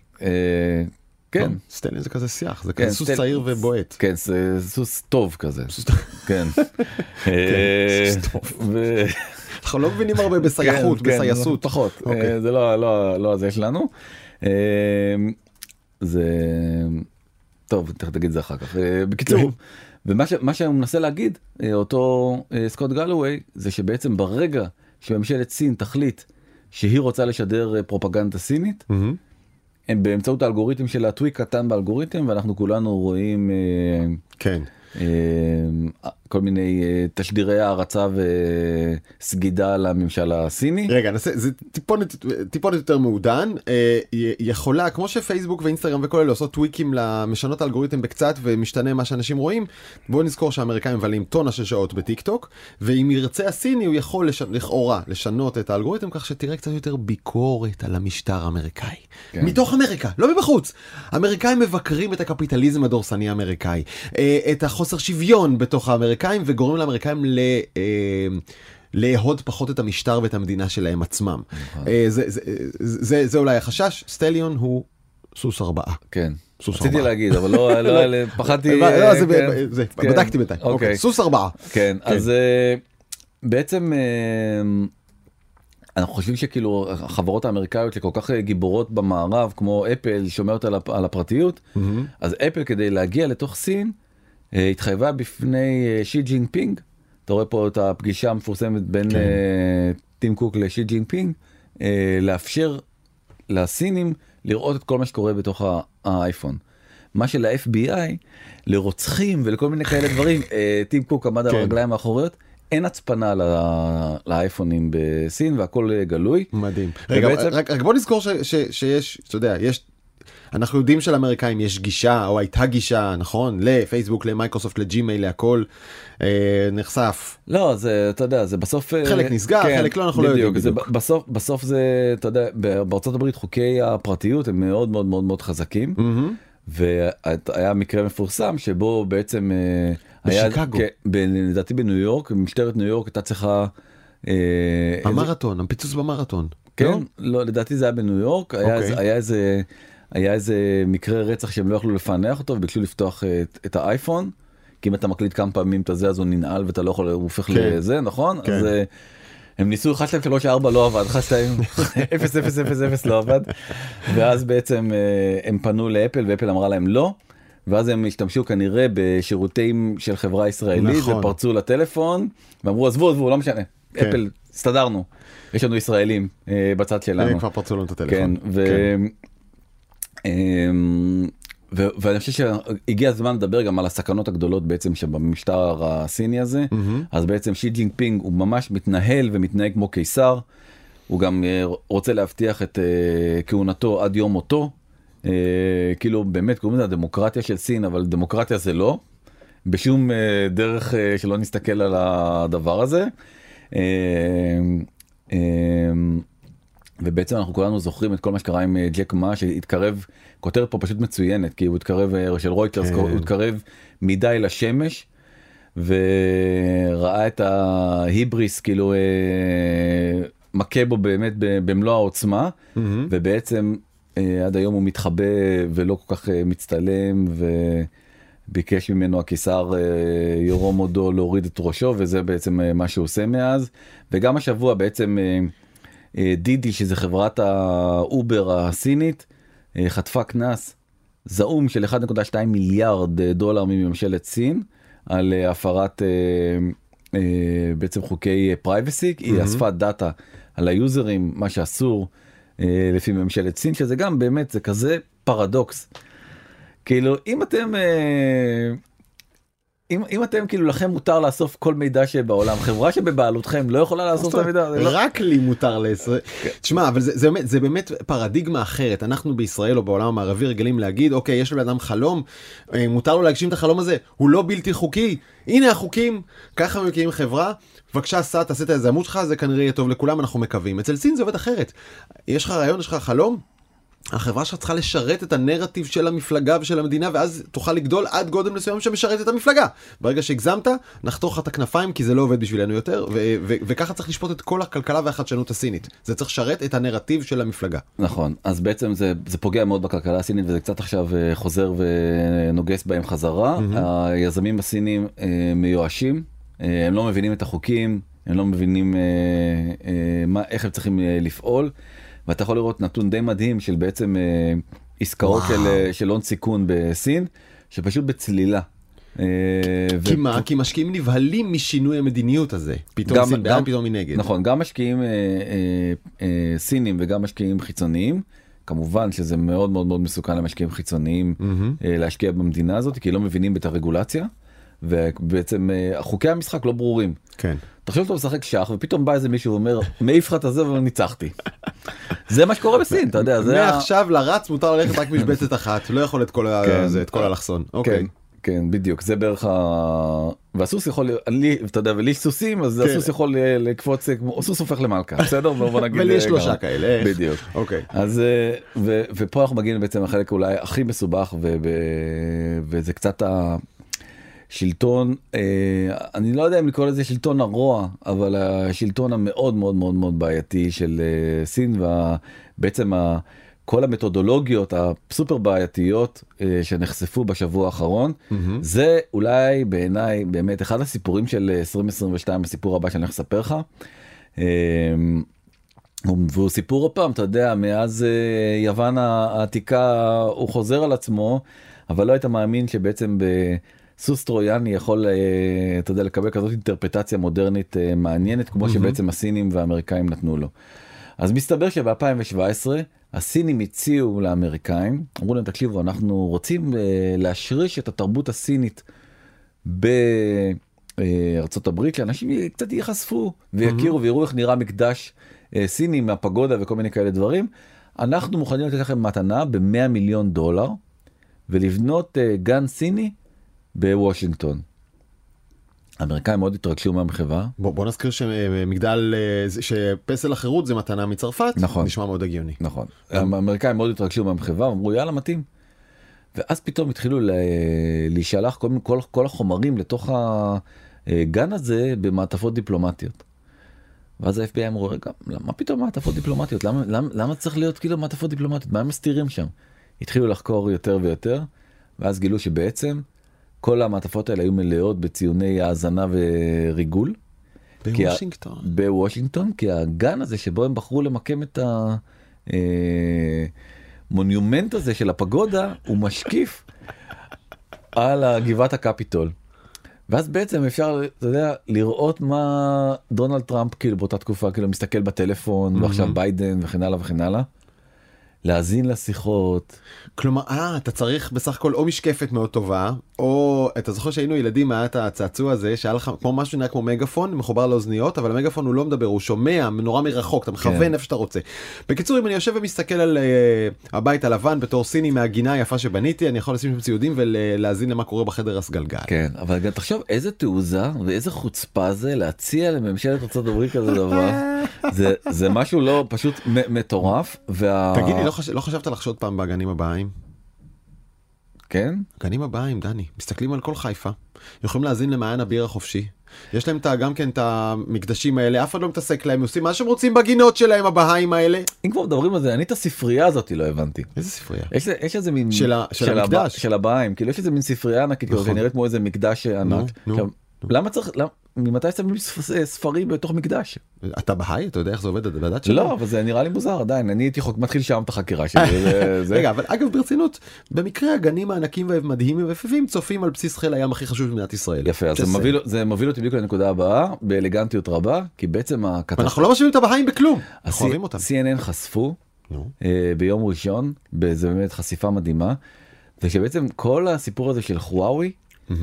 אה, כן, stallion זה כזה סייח זה כן, כזה סוס צעיר ובועט. כן, זה סוס טוב כזה. סוס- כן. <laughs> אה, סוס טוב. אנחנו לא מבינים הרבה בסייחות <laughs> כן, כן, בסייחות. פחות אוקיי. אה, זה לא לא לא זה שלנו. אה, זה טוב תגיד זה אחר כך בקיצור כן. ומה שהוא מנסה להגיד אותו סקוט גלווי זה שבעצם ברגע שממשלת סין תחליט שהיא רוצה לשדר פרופגנדה סינית מהמם. הם באמצעות האלגוריתם של הטוויק קטן באלגוריתם ואנחנו כולנו רואים. אה, כן. כל מיני אה, תשדירי הערצה וסגידה לממשל הסיני. רגע נעשה זה טיפונת טיפונת יותר מעודן אה, יכולה כמו שפייסבוק ואינסטגרם וכל אלה עושות טוויקים למשנות האלגוריתם בקצת ומשתנה מה שאנשים רואים בואו נזכור שהאמריקאים מבלים טונה של שעות בטיק טוק ואם ירצה הסיני הוא יכול לש... לכאורה לשנות את האלגוריתם כך שתראה קצת יותר ביקורת על המשטר האמריקאי כן. מתוך אמריקה לא מבחוץ האמריקאים מבקרים את הקפיטליזם הדורסני האמריקאי אה, את החוסר שוויון בתוך האמריקאים וגורמים לאמריקאים ל... אה, לאהוד פחות את המשטר ואת המדינה שלהם עצמם. אה, זה, זה, זה, זה, אולי החשש, סטליון הוא סוס ארבעה. כן. סוס רציתי ארבעה. להגיד אבל לא לא <laughs> לא, פחדתי. לא, אה, זה, כן, כן. בדקתי בינתיים, אוקיי. אוקיי, סוס ארבעה. כן אז אה, בעצם אנחנו חושבים שכאילו החברות האמריקאיות שכל כך גיבורות במערב כמו אפל שומרת על הפ- על הפרטיות אז אפל כדי להגיע לתוך סין התחייבה בפני אה, שי ג'ינפינג. אתה רואה פה את הפגישה המפורסמת בין כן. אה, טים קוק לשי ג'ינפינג אה, לאפשר לסינים לראות את כל מה שקורה בתוך האייפון. מה של-FBI לרוצחים ולכל מיני כאלה דברים אה, טים קוק עמד על כן. הרגליים האחוריות אין הצפנה לאייפונים בסין והכל אה, גלוי. מדהים. רגע, ובעצם- רק, רק בוא נזכור ש, ש, שיש, אתה יודע, יש, אנחנו יודעים שלאמריקאים יש גישה, או הייתה גישה, נכון? לפייסבוק, למייקרוסופט, לג'ימייל, להכל, אה, נחשף. לא זה אתה יודע זה בסוף אה, חלק נסגר, חלק לא, אנחנו לא יודעים זה בדיוק. ב- בסוף בסוף זה אתה יודע בארצות הברית חוקי הפרטיות הם מאוד מאוד מאוד מאוד חזקים mm-hmm. והיה מקרה מפורסם שבו בעצם אה, היה בשיקגו. כן, לדעתי בניו יורק משטרת ניו יורק הייתה צריכה. אה, איזה- המרתון, הפיצוץ במרתון. כן, לא? לא, לדעתי זה היה בניו יורק, היה, אוקיי. איזה, היה איזה היה איזה מקרה רצח שהם לא יכלו לפענח אותו וביקשו לפתוח את, את האייפון. כי אם אתה מקליט כמה פעמים את הזה אז הוא ננעל ואתה לא יכול הוא הופך כן. לזה נכון כן. אז אה, הם ניסו 1 2 3 4 לא עבד 1 2 0 0 0 0 לא עבד ואז בעצם אה, הם פנו לאפל ואפל אמרה להם לא. ואז הם השתמשו כנראה בשירותים של חברה ישראלית נכון. ופרצו לטלפון ואמרו עזבו עזבו לא משנה כן. אפל הסתדרנו יש לנו ישראלים אה, בצד שלנו. הם כבר פרצו לנו את כן, הטלפון. ו... אמ, ו... ואני חושב שהגיע הזמן לדבר גם על הסכנות הגדולות בעצם שבמשטר הסיני הזה mm-hmm. אז בעצם שי ג'ינפינג הוא ממש מתנהל ומתנהג כמו קיסר. הוא גם אה, רוצה להבטיח את אה, כהונתו עד יום מותו. אה, כאילו באמת קוראים לזה הדמוקרטיה של סין אבל דמוקרטיה זה לא. בשום אה, דרך אה, שלא נסתכל על הדבר הזה. אה, אה, ובעצם אנחנו כולנו זוכרים את כל מה שקרה עם אה, ג'ק מה שהתקרב כותרת פה פשוט מצוינת כי הוא התקרב אה, של רויטרס כן. הוא התקרב מדי לשמש וראה את ההיבריס כאילו אה, מכה בו באמת במלוא העוצמה מהמם. ובעצם עד היום הוא מתחבא ולא כל כך מצטלם וביקש ממנו הקיסר ירום הודו להוריד את ראשו וזה בעצם מה שהוא עושה מאז וגם השבוע בעצם דידי שזה חברת האובר הסינית אה, חטפה קנס זעום של 1.2 מיליארד אה, דולר מממשלת סין על אה, הפרת אה, אה, בעצם חוקי privacy היא אספה דאטה על היוזרים מה שאסור אה, לפי ממשלת סין שזה גם באמת זה כזה פרדוקס. כאילו אם אתם אה, אם, אם אתם כאילו לכם מותר לאסוף כל מידע שבעולם חברה שבבעלותכם לא יכולה לאסוף את המידע. זה לא- רק לי מותר לעשר. תשמע, אבל זה, זה, באמת, זה באמת פרדיגמה אחרת. אנחנו בישראל או בעולם המערבי רגילים להגיד, אוקיי, יש לבן אדם חלום, אה, מותר לו להגשים את החלום הזה, הוא לא בלתי חוקי. הנה החוקים, ככה מקימים חברה, בבקשה סע, תעשה את היזמות שלך, זה כנראה יהיה טוב לכולם, אנחנו מקווים. אצל סין זה עובד אחרת. יש לך רעיון, יש לך חלום, החברה שלך צריכה לשרת את הנרטיב של המפלגה ושל המדינה ואז תוכל לגדול עד גודל מסוים שמשרת את המפלגה. ברגע שהגזמת נחתוך לך את הכנפיים כי זה לא עובד בשבילנו יותר ו- ו- וככה צריך לשפוט את כל הכלכלה והחדשנות הסינית. זה צריך לשרת את הנרטיב של המפלגה. נכון אז בעצם זה זה פוגע מאוד בכלכלה הסינית וזה קצת עכשיו אה, חוזר ונוגס בהם חזרה mm-hmm. היזמים הסינים אה, מיואשים אה, הם לא מבינים את החוקים הם לא מבינים מה איך הם צריכים לפעול. ואתה יכול לראות נתון די מדהים של בעצם אה, עסקאות של, אה, של הון סיכון בסין, שפשוט בצלילה. אה, כי ו... מה? כי משקיעים נבהלים משינוי המדיניות הזה. פתאום גם, סין בעד, פתאום מנגד. נכון, גם משקיעים אה, אה, אה, סינים וגם משקיעים חיצוניים. כמובן שזה מאוד מאוד מאוד מסוכן למשקיעים חיצוניים mm-hmm. להשקיע במדינה הזאת, כי לא מבינים את הרגולציה. ובעצם אה, חוקי המשחק לא ברורים. כן. תחשוב שאתה משחק שח ופתאום בא איזה מישהו ואומר מעיף לך את הזה וניצחתי. זה מה שקורה בסין אתה יודע זה מעכשיו לרץ מותר ללכת רק משבצת אחת לא יכול את כל כן. זה את כל אלכסון. אוקיי. כן, כן בדיוק זה בערך ה... והסוס יכול לי אתה יודע ולי סוסים אז כן. הסוס יכול לקפוץ כמו סוס הופך למלכה בסדר בוא נגיד ולי יש שלושה כאלה בדיוק אוקיי אז ופה אנחנו מגיעים בעצם לחלק אולי הכי מסובך וזה קצת שלטון, אה, אני לא יודע אם לקרוא לזה שלטון הרוע, אבל השלטון המאוד מאוד מאוד מאוד בעייתי של אה, סין, ובעצם כל המתודולוגיות הסופר בעייתיות אה, שנחשפו בשבוע האחרון, mm-hmm. זה אולי בעיניי באמת אחד הסיפורים של 2022, הסיפור הבא שאני הולך לספר לך. והוא סיפור עוד פעם, אתה יודע, מאז יוון העתיקה הוא חוזר על עצמו, אבל לא היית מאמין שבעצם ב... סוס טרויאני יכול אה, אתה יודע לקבל כזאת אינטרפטציה מודרנית אה, מעניינת כמו שבעצם הסינים והאמריקאים נתנו לו. אז מסתבר שב-2017 הסינים הציעו לאמריקאים אמרו להם תקשיבו אנחנו רוצים אה, להשריש את התרבות הסינית בארצות הברית שאנשים קצת ייחשפו ויכירו ויראו איך נראה מקדש סיני מהפגודה וכל מיני כאלה דברים. אנחנו מוכנים לתת לכם מתנה ב-100 מיליון דולר ולבנות גן סיני בוושינגטון. האמריקאים מאוד התרגשו מהמחווה. בוא, בוא נזכיר שמגדל, אה, שפסל החירות זה מתנה מצרפת, נכון, נשמע מאוד הגיוני. נכון, האמריקאים מאוד התרגשו מהמחווה, אמרו יאללה מתאים. ואז פתאום התחילו להישלח כל, כל, כל החומרים לתוך הגן הזה במעטפות דיפלומטיות. ואז ה-FBI אמרו רגע מה פתאום מעטפות דיפלומטיות למה, למה, למה צריך להיות כאילו מעטפות דיפלומטיות מה הם מסתירים שם. התחילו לחקור יותר ויותר ואז גילו שבעצם כל המעטפות האלה היו מלאות בציוני האזנה וריגול. בוושינגטון. כי, בוושינגטון, כי הגן הזה שבו הם בחרו למקם את המונומנט אה, הזה של הפגודה, הוא משקיף <laughs> על גבעת הקפיטול. ואז בעצם אפשר, אתה יודע, לראות מה דונלד טראמפ כאילו באותה תקופה כאילו מסתכל בטלפון mm-hmm. ועכשיו ביידן וכן הלאה וכן הלאה. להאזין לשיחות. כלומר, אה, אתה צריך בסך הכל או משקפת מאוד טובה, או אתה זוכר שהיינו ילדים, היה את הצעצוע הזה, שהיה לך כמו משהו נראה כמו מגפון, מחובר לאוזניות, אבל המגפון הוא לא מדבר, הוא שומע נורא מרחוק, אתה מכוון כן. איפה שאתה רוצה. בקיצור, אם אני יושב ומסתכל על uh, הבית הלבן בתור סיני מהגינה היפה שבניתי, אני יכול לשים שם ציודים ולהאזין למה קורה בחדר הסגלגל. כן, אבל גם תחשוב איזה תעוזה ואיזה חוצפה זה להציע לממשלת ארה"ב כזה דבר. <laughs> זה, זה משהו לא פשוט מטורף. וה... תגידי, לא, חש... לא חשבת לחשוד פעם בגנים הבאים? כן? גנים הבאים, דני, מסתכלים על כל חיפה, יכולים להאזין למעיין הביר החופשי. יש להם גם כן את המקדשים האלה, אף אחד לא מתעסק להם, עושים מה שהם רוצים בגינות שלהם, הבהאים האלה. אם כבר מדברים על זה, אני את הספרייה הזאת לא הבנתי. איזה ספרייה? יש, יש איזה מין... של, של, של המקדש. של הבהאים, כאילו יש איזה מין ספרייה ענקית, נכון. נראית כמו איזה מקדש ענק. נו, נו. עכשיו, למה צריך, למה, ממתי שמים ספרים בתוך מקדש? אתה בהאי? אתה יודע איך זה עובד בדת שלנו? לא, אבל זה נראה לי מוזר עדיין, אני הייתי מתחיל שם את החקירה שלי. <laughs> רגע, אבל אגב ברצינות, במקרה הגנים הענקים והמדהימים ויפים צופים על בסיס חיל הים הכי חשוב במדינת ישראל. יפה, אז זה מוביל אותי בדיוק לנקודה הבאה, באלגנטיות רבה, כי בעצם הקטסטרופה... אנחנו לא משאירים את הבהאים בכלום, אנחנו אוהבים אותם. CNN חשפו אה, ביום ראשון, באיזה באמת חשיפה מדהימה, ושבעצם כל הסיפור הזה של חוואוי, אה,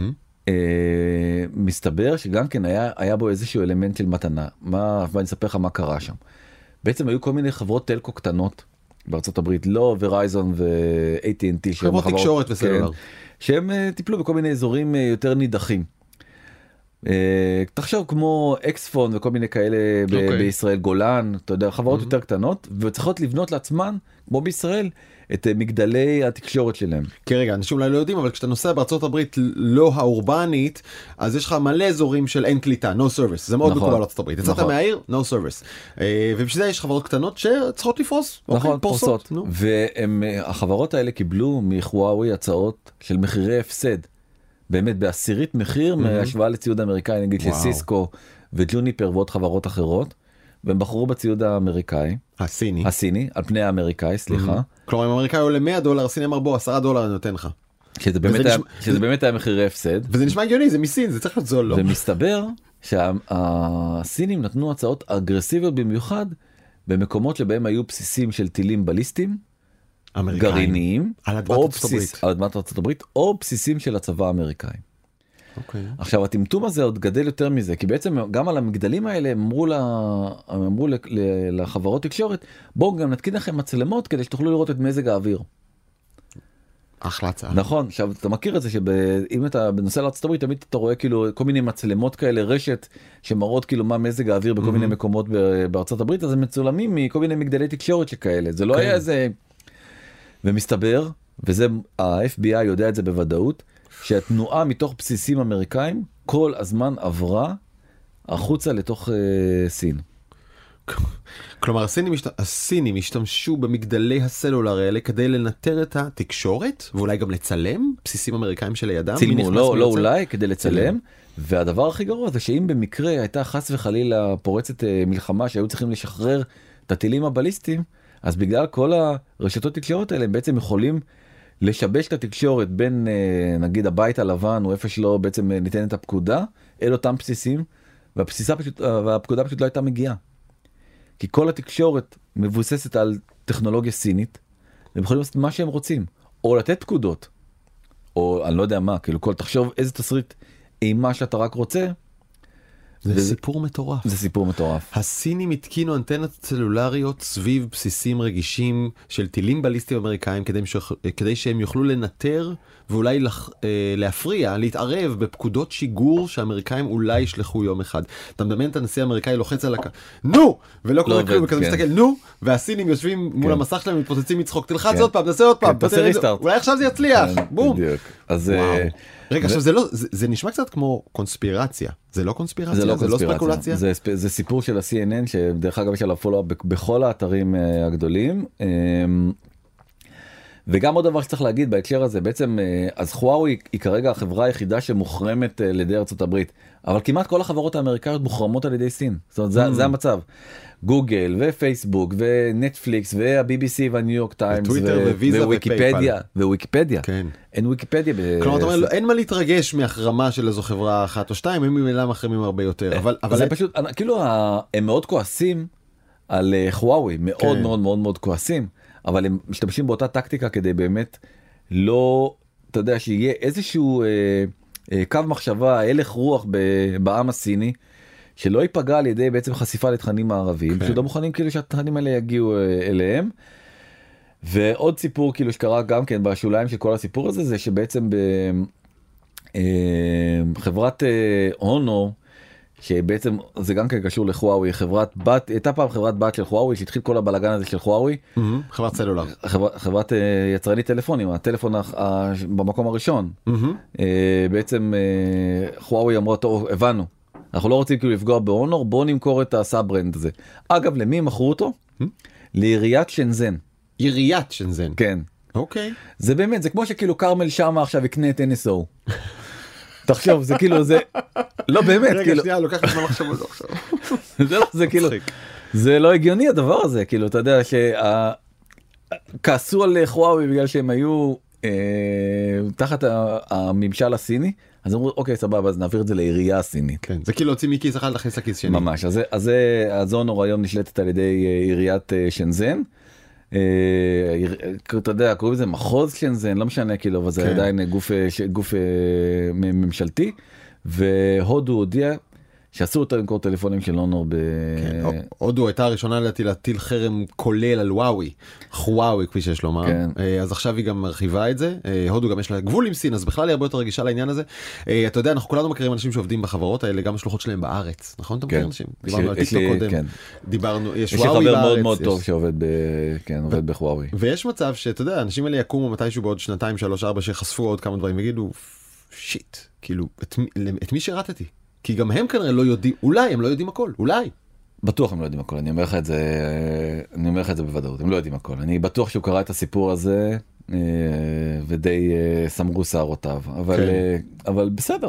מסתבר שגם כן היה היה בו איזשהו אלמנט של מתנה מה ואני אספר לך מה קרה שם. בעצם היו כל מיני חברות טלקו קטנות בארצות הברית לא ורייזון ו-AT&T חברות תקשורת וסלולר. כן, שהם אה, טיפלו בכל מיני אזורים אה, יותר נידחים. אה, תחשוב כמו אקספון וכל מיני כאלה ב- אוקיי. בישראל גולן אתה יודע חברות יותר קטנות וצריכות לבנות לעצמן כמו בישראל את אה, מגדלי התקשורת שלהם. כן רגע אנשים אולי לא יודעים אבל כשאתה נוסע בארצות הברית לא האורבנית אז יש לך מלא אזורים של אין קליטה no service זה מאוד נכון. מקובל בארצות הברית. יצאת נכון. מהעיר no service. אה, ובשביל זה יש חברות קטנות שצריכות לפרוס. אוקיי, נכון פורסות נו. והחברות האלה קיבלו מחוואוי הצעות של מחירי הפסד. באמת בעשירית מחיר מהשוואה לציוד אמריקאי נגיד של. סיסקו וג'וניפר ועוד חברות אחרות. והם בחרו בציוד האמריקאי הסיני. הסיני על פני האמריקאי סליחה. כלומר אם האמריקאי עולה 100 דולר הסיני אמר בוא 10 דולר אני נותן לך. שזה באמת היה- נשמע- שזה באמת היה מחירי הפסד. וזה נשמע הגיוני זה מסין זה צריך להיות זול לא. ומסתבר שהסינים נתנו הצעות אגרסיביות במיוחד במקומות שבהם היו בסיסים של טילים בליסטיים אמריקאים. גרעיניים על אדמת ארצות הברית. על אדמת ארצות הברית או בסיסים של הצבא האמריקאי. אוקיי. עכשיו הטמטום הזה עוד גדל יותר מזה כי בעצם גם על המגדלים האלה אמרו, לה, אמרו ל- ל- לחברות תקשורת בואו גם נתקין לכם מצלמות כדי שתוכלו לראות את מזג האוויר. אחלה הצעה. נכון עכשיו אתה מכיר את זה שאם אתה לארצות הברית תמיד אתה רואה כאילו כל מיני מצלמות כאלה רשת שמראות כאילו מה מזג האוויר בכל מיני מקומות ב- בארצות הברית אז הם מצולמים מכל מיני מגדלי תקשורת שכאלה זה לא כן. היה איזה. ומסתבר וזה ה-FBI יודע את זה בוודאות שהתנועה מתוך בסיסים אמריקאים כל הזמן עברה החוצה לתוך אה, סין. כלומר הסינים, השת... הסינים השתמשו במגדלי הסלולר האלה כדי לנטר את התקשורת ואולי גם לצלם בסיסים אמריקאים שלידם. צילמו לא לא? אולי כדי לצלם והדבר הכי גרוע זה שאם במקרה הייתה חס וחלילה פורצת אה, מלחמה שהיו צריכים לשחרר את הטילים הבליסטיים אז בגלל כל הרשתות תקשורת האלה הם בעצם יכולים לשבש את התקשורת בין אה, נגיד הבית הלבן או איפה שלא בעצם אה, ניתנת הפקודה אל אותם בסיסים והבסיסה פשוט אה, והפקודה פשוט לא הייתה מגיעה. כי כל התקשורת מבוססת על טכנולוגיה סינית הם יכולים לעשות מה שהם רוצים או לתת פקודות או אני לא יודע מה כאילו כל תחשוב איזה תסריט אימה שאתה רק רוצה זה וזה- סיפור מטורף. זה סיפור מטורף. הסינים התקינו אנטנות סלולריות סביב בסיסים רגישים של טילים בליסטיים אמריקאים כדי, שח... כדי שהם יוכלו לנטר ואולי לח... אה, להפריע, להתערב בפקודות שיגור שהאמריקאים אולי ישלחו יום אחד. אתה מדמיין את הנשיא האמריקאי לוחץ על הכ... נו! ולא קורה עובד, כלום, וכזה כן. מסתכל נו! והסינים יושבים מול כן. המסך שלהם מתפוצצים מצחוק תלחץ כן. עוד פעם, תעשה עוד פעם, כן, תעשה restart. אולי עכשיו זה יצליח, כן, בום! בדיוק. אז. אה, רגע עכשיו זה לא זה, נשמע קצת כמו קונספירציה זה לא קונספירציה זה לא לא ספקולציה זה, סיפור של ה-CNN שדרך אגב יש עליו פולו בכל האתרים אה, הגדולים. וגם עוד דבר שצריך להגיד בהקשר הזה בעצם אה, אז חוואוי היא כרגע החברה היחידה שמוחרמת אה, על ידי ארצות הברית אבל כמעט כל החברות האמריקאיות מוחרמות על ידי סין זאת אומרת, זה, זה המצב. גוגל ופייסבוק ונטפליקס והבי.בי.סי והניו יורק טיימס וויקיפדיה וויקיפדיה כן. אין ויקיפדיה. כלומר אתה אומר אין מה להתרגש מהחרמה של איזו חברה אחת או שתיים הם ממילא מחרימים הרבה יותר אבל אבל אבל זה פשוט כאילו הם מאוד כועסים על אה, חוואוי מאוד כן. מאוד מאוד מאוד כועסים אבל הם משתמשים באותה טקטיקה כדי באמת לא אתה יודע שיהיה איזשהו אה, אה, קו מחשבה הלך רוח ב- בעם הסיני. שלא ייפגע על ידי בעצם חשיפה לתכנים מערביים, כן. פשוט לא מוכנים כאילו שהתכנים האלה יגיעו אה, אליהם. ועוד סיפור כאילו שקרה גם כן בשוליים של כל הסיפור הזה זה שבעצם בחברת הונו שבעצם זה גם כן קשור לחוואוי חברת בת הייתה פעם חברת בת של חוואוי שהתחיל כל הבלאגן הזה של חוואוי מהמם, חברת סלולר. חברת, חברת אה, יצרנית טלפונים הטלפון ה- ה- במקום הראשון. מהמם. אה, בעצם אה, חוואוי אמרה טוב הבנו. אנחנו לא רוצים כאילו לפגוע בהונור בוא נמכור את הסאב ברנד הזה. אגב למי מכרו אותו? לעיריית שנזן עיריית שנזן כן. אוקיי. זה באמת זה כמו שכאילו כרמל שאמה עכשיו יקנה את NSO. <laughs> תחשוב זה כאילו זה לא באמת רגע כאילו שנייה לוקח לי זמן לחשוב על זה עכשיו <laughs> זה, לא- זה כאילו. זה לא הגיוני הדבר הזה כאילו אתה יודע שכעסו על חוואוי בגלל שהם היו אה, תחת הממשל הסיני אז אמרו אוקיי סבבה אז נעביר את זה לעירייה הסינית. כן זה כאילו להוציא מכיס אחד להכניס לכיס שני ממש אז זה אז זה הזונור היום נשלטת על ידי אה, עיריית אה, שנזן. אתה יודע קוראים לזה מחוז שנזן לא משנה כאילו אבל זה כן. עדיין גוף גוף ממשלתי והודו הודיע שאסור יותר למכור טלפונים של הונור ב... כן, הודו הייתה הראשונה לדעתי להטיל חרם כולל על וואווי, חוואווי כפי שיש לומר, כן. אה, אז עכשיו היא גם מרחיבה את זה, אה, הודו גם יש לה גבול עם סין אז בכלל היא הרבה יותר רגישה לעניין הזה. אה, אתה יודע אנחנו כולנו מכירים אנשים שעובדים בחברות האלה גם השלוחות שלהם בארץ, נכון אתה מכיר כן. אנשים? יש דיברנו על לי- יש טיקטוק לי- קודם, כן. דיברנו, יש יש לי וואוי חבר מאוד בארץ, מאוד יש- טוב שעובד ב... כן, עובד בחוואוי. ויש מצב שאתה יודע האנשים האלה יקומו מתישהו בעוד שנתיים שלוש ארבע שחשפו עוד כמה דברים ויגידו שיט כאילו את את מי שירתתי כי גם הם כנראה לא יודעים אולי הם לא יודעים הכל אולי. בטוח הם לא יודעים הכל אני אומר לך את זה אני אומר לך את זה בוודאות הם לא יודעים הכל אני בטוח שהוא קרא את הסיפור הזה אה, ודי אה, סמרו שערותיו אבל כן. אה, אבל בסדר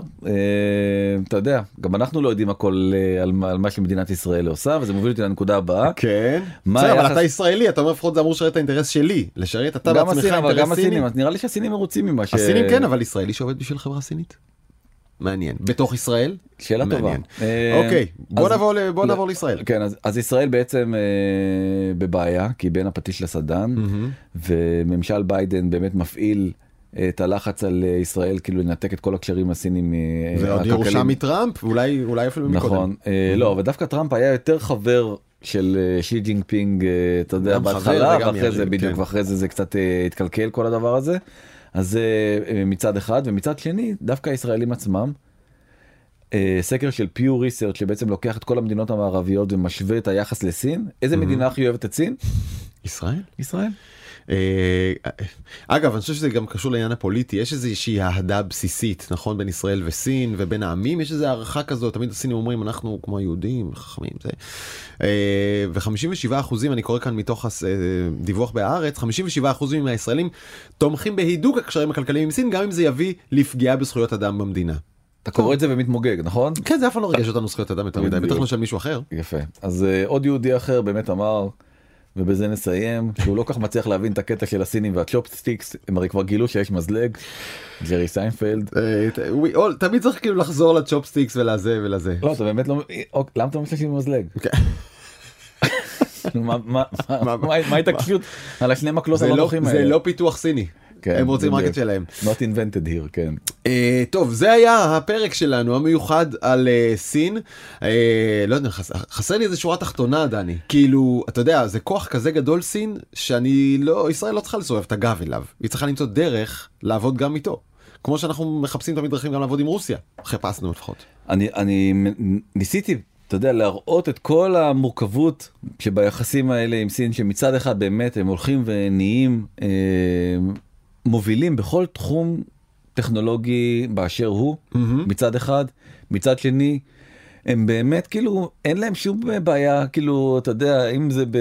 אתה יודע גם אנחנו לא יודעים הכל על מה- על מה שמדינת ישראל עושה וזה מוביל אותי לנקודה הבאה. כן. בסדר, אבל אתה ישראלי אתה אומר לפחות זה אמור לשרת את האינטרס שלי לשרת אתה גם בעצמך הסינים גם אינטרס סיני. הסינים אז נראה לי שהסינים מרוצים ממה ש... הסינים כן אבל ישראלי שעובד בשביל חברה סינית. מעניין בתוך ישראל. שאלה טובה. מעניין. אה, אוקיי בוא אז- נעבור בוא לא. נעבור לישראל. כן אז, אז ישראל בעצם אה, בבעיה כי בין הפטיש לסדן מהמם. וממשל ביידן באמת מפעיל את הלחץ על אה, ישראל כאילו לנתק את כל הקשרים הסינים אה, ועוד. ירושה מטראמפ אולי אולי אפילו מקודם. נכון אה, לא אבל דווקא טראמפ היה יותר חבר של שי ג'ינפינג אתה יודע בהתחלה ואחרי זה יריב, בדיוק כן. ואחרי זה זה קצת התקלקל כל הדבר הזה אז אה, אה, מצד אחד ומצד שני דווקא הישראלים עצמם. אה, סקר של פיו research שבעצם לוקח את כל המדינות המערביות ומשווה את היחס לסין איזה מדינה הכי אוהבת את סין ישראל? ישראל אגב אני חושב שזה גם קשור לעניין הפוליטי יש איזושהי אהדה בסיסית נכון בין ישראל וסין ובין העמים יש איזו הערכה כזאת תמיד הסינים אומרים אנחנו כמו היהודים חכמים זה. אה, ו-57 אחוזים אני קורא כאן מתוך הס- אה, בהארץ 57 אחוזים מהישראלים תומכים בהידוק הקשרים הכלכליים עם סין גם אם זה יביא לפגיעה בזכויות אדם במדינה. אתה קורא את זה ומתמוגג נכון כן זה אף פעם לא ריגש אותנו זכויות אדם יותר מדי. בטח לא של מישהו אחר. יפה אז אה, עוד יהודי אחר באמת אמר ובזה נסיים שהוא לא כך מצליח להבין את הקטע של הסינים והצ'ופסטיקס הם הרי כבר גילו שיש מזלג ג'רי סיינפלד אה, תמיד צריך כאילו לחזור לצ'ופסטיקס ולזה ולזה. לא אתה באמת לא אוק, למה אתה משתמש במזלג? כן. מה- ההתעקשות על השני מקלות זה לא, הנוחים זה האלה? לא פיתוח סיני. כן, הם רוצים רק. את שלהם. Not invented here כן. אה, טוב זה היה הפרק שלנו המיוחד על אה, סין. אה, לא יודע חס, חסר לי איזה שורה תחתונה דני כאילו אתה יודע זה כוח כזה גדול סין שאני לא ישראל לא צריכה לסובב את הגב אליו היא צריכה למצוא דרך לעבוד גם איתו. כמו שאנחנו מחפשים תמיד דרכים גם לעבוד עם רוסיה חיפשנו לפחות. אני אני ניסיתי אתה יודע להראות את כל המורכבות שביחסים האלה עם סין שמצד אחד באמת הם הולכים ונהיים אה, מובילים בכל תחום טכנולוגי באשר הוא מצד אחד מצד שני. הם באמת כאילו אין להם שום בעיה כאילו אתה יודע אם זה ב...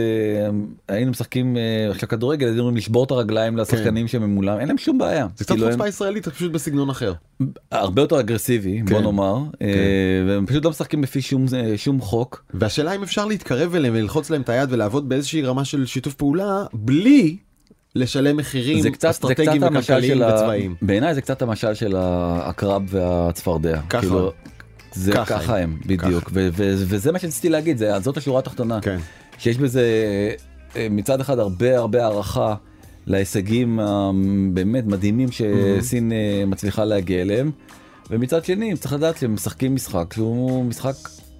היינו משחקים אה, עכשיו כדורגל היינו לשבור את הרגליים לשחקנים שהם מולם אין להם שום בעיה. זה קצת כאילו, הם- חוצפה ישראלית פשוט בסגנון אחר. הרבה יותר אגרסיבי בוא כן. נאמר אה, והם פשוט לא משחקים לפי שום אה, שום חוק והשאלה אם אפשר להתקרב אליהם וללחוץ להם את היד ולעבוד באיזושהי רמה של שיתוף פעולה בלי לשלם מחירים זה קצת זה אסטרטגיים וכלכליים של ה... וצבאיים. בעיניי זה קצת המשל של העקרב והצפרדע. ככה. כאילו, זה ככה ככה הם. בדיוק. ו- ו- וזה מה שרציתי להגיד זה זאת השורה התחתונה. כן. שיש בזה אה, מצד אחד הרבה הרבה הערכה להישגים הבאמת מדהימים שסין אה, מצליחה להגיע אליהם. ומצד שני צריך לדעת שהם משחקים משחק שהוא משחק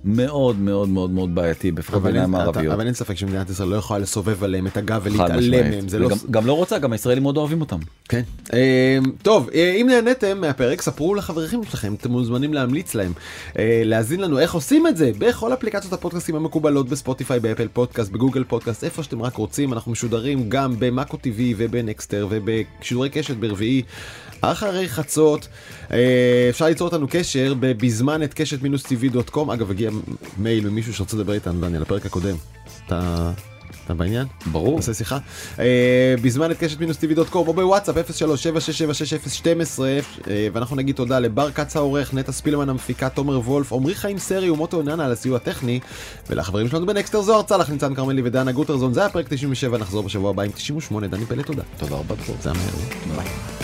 מאוד מאוד מאוד מאוד בעייתי אין, אתה, הערביות. אבל אין ספק שמדינת ישראל לא יכולה לסובב עליהם את הגב ולהתעלם. מהם לא גם לא רוצה גם הישראלים מאוד אוהבים אותם. כן. אה, טוב אה, אם נהניתם מהפרק ספרו לחברים שלכם אתם מוזמנים להמליץ להם אה, להאזין לנו איך עושים את זה בכל אפליקציות הפודקאסטים המקובלות בספוטיפיי באפל פודקאסט בגוגל פודקאסט איפה שאתם רק רוצים אנחנו משודרים גם במאקו TV ובנקסטר ובשידורי קשת ברביעי אחרי חצות אה, אפשר ליצור איתנו קשר בבזמן את קשת מינוס com אגב הגיע מייל ממישהו שרוצה לדבר איתנו דניאל לפרק הקודם. אתה אתה בעניין? ברור. נעשה שיחה. אה, בזמן את קשת מינוס TV dot com או בוואטסאפ 03-7676012 אה, ואנחנו נגיד תודה לבר כץ העורך, נטע ספילמן המפיקה, תומר וולף, עמרי חיים סרי ומוטו עננה על הסיוע הטכני ולחברים שלנו בנקסטר זוהר צלח, ניצן כרמלי ודנה גוטרזון זה היה פרק 97 נחזור בשבוע הבא עם 98 דני פלא תודה. תודה רבה. זה היה מהר. ביי.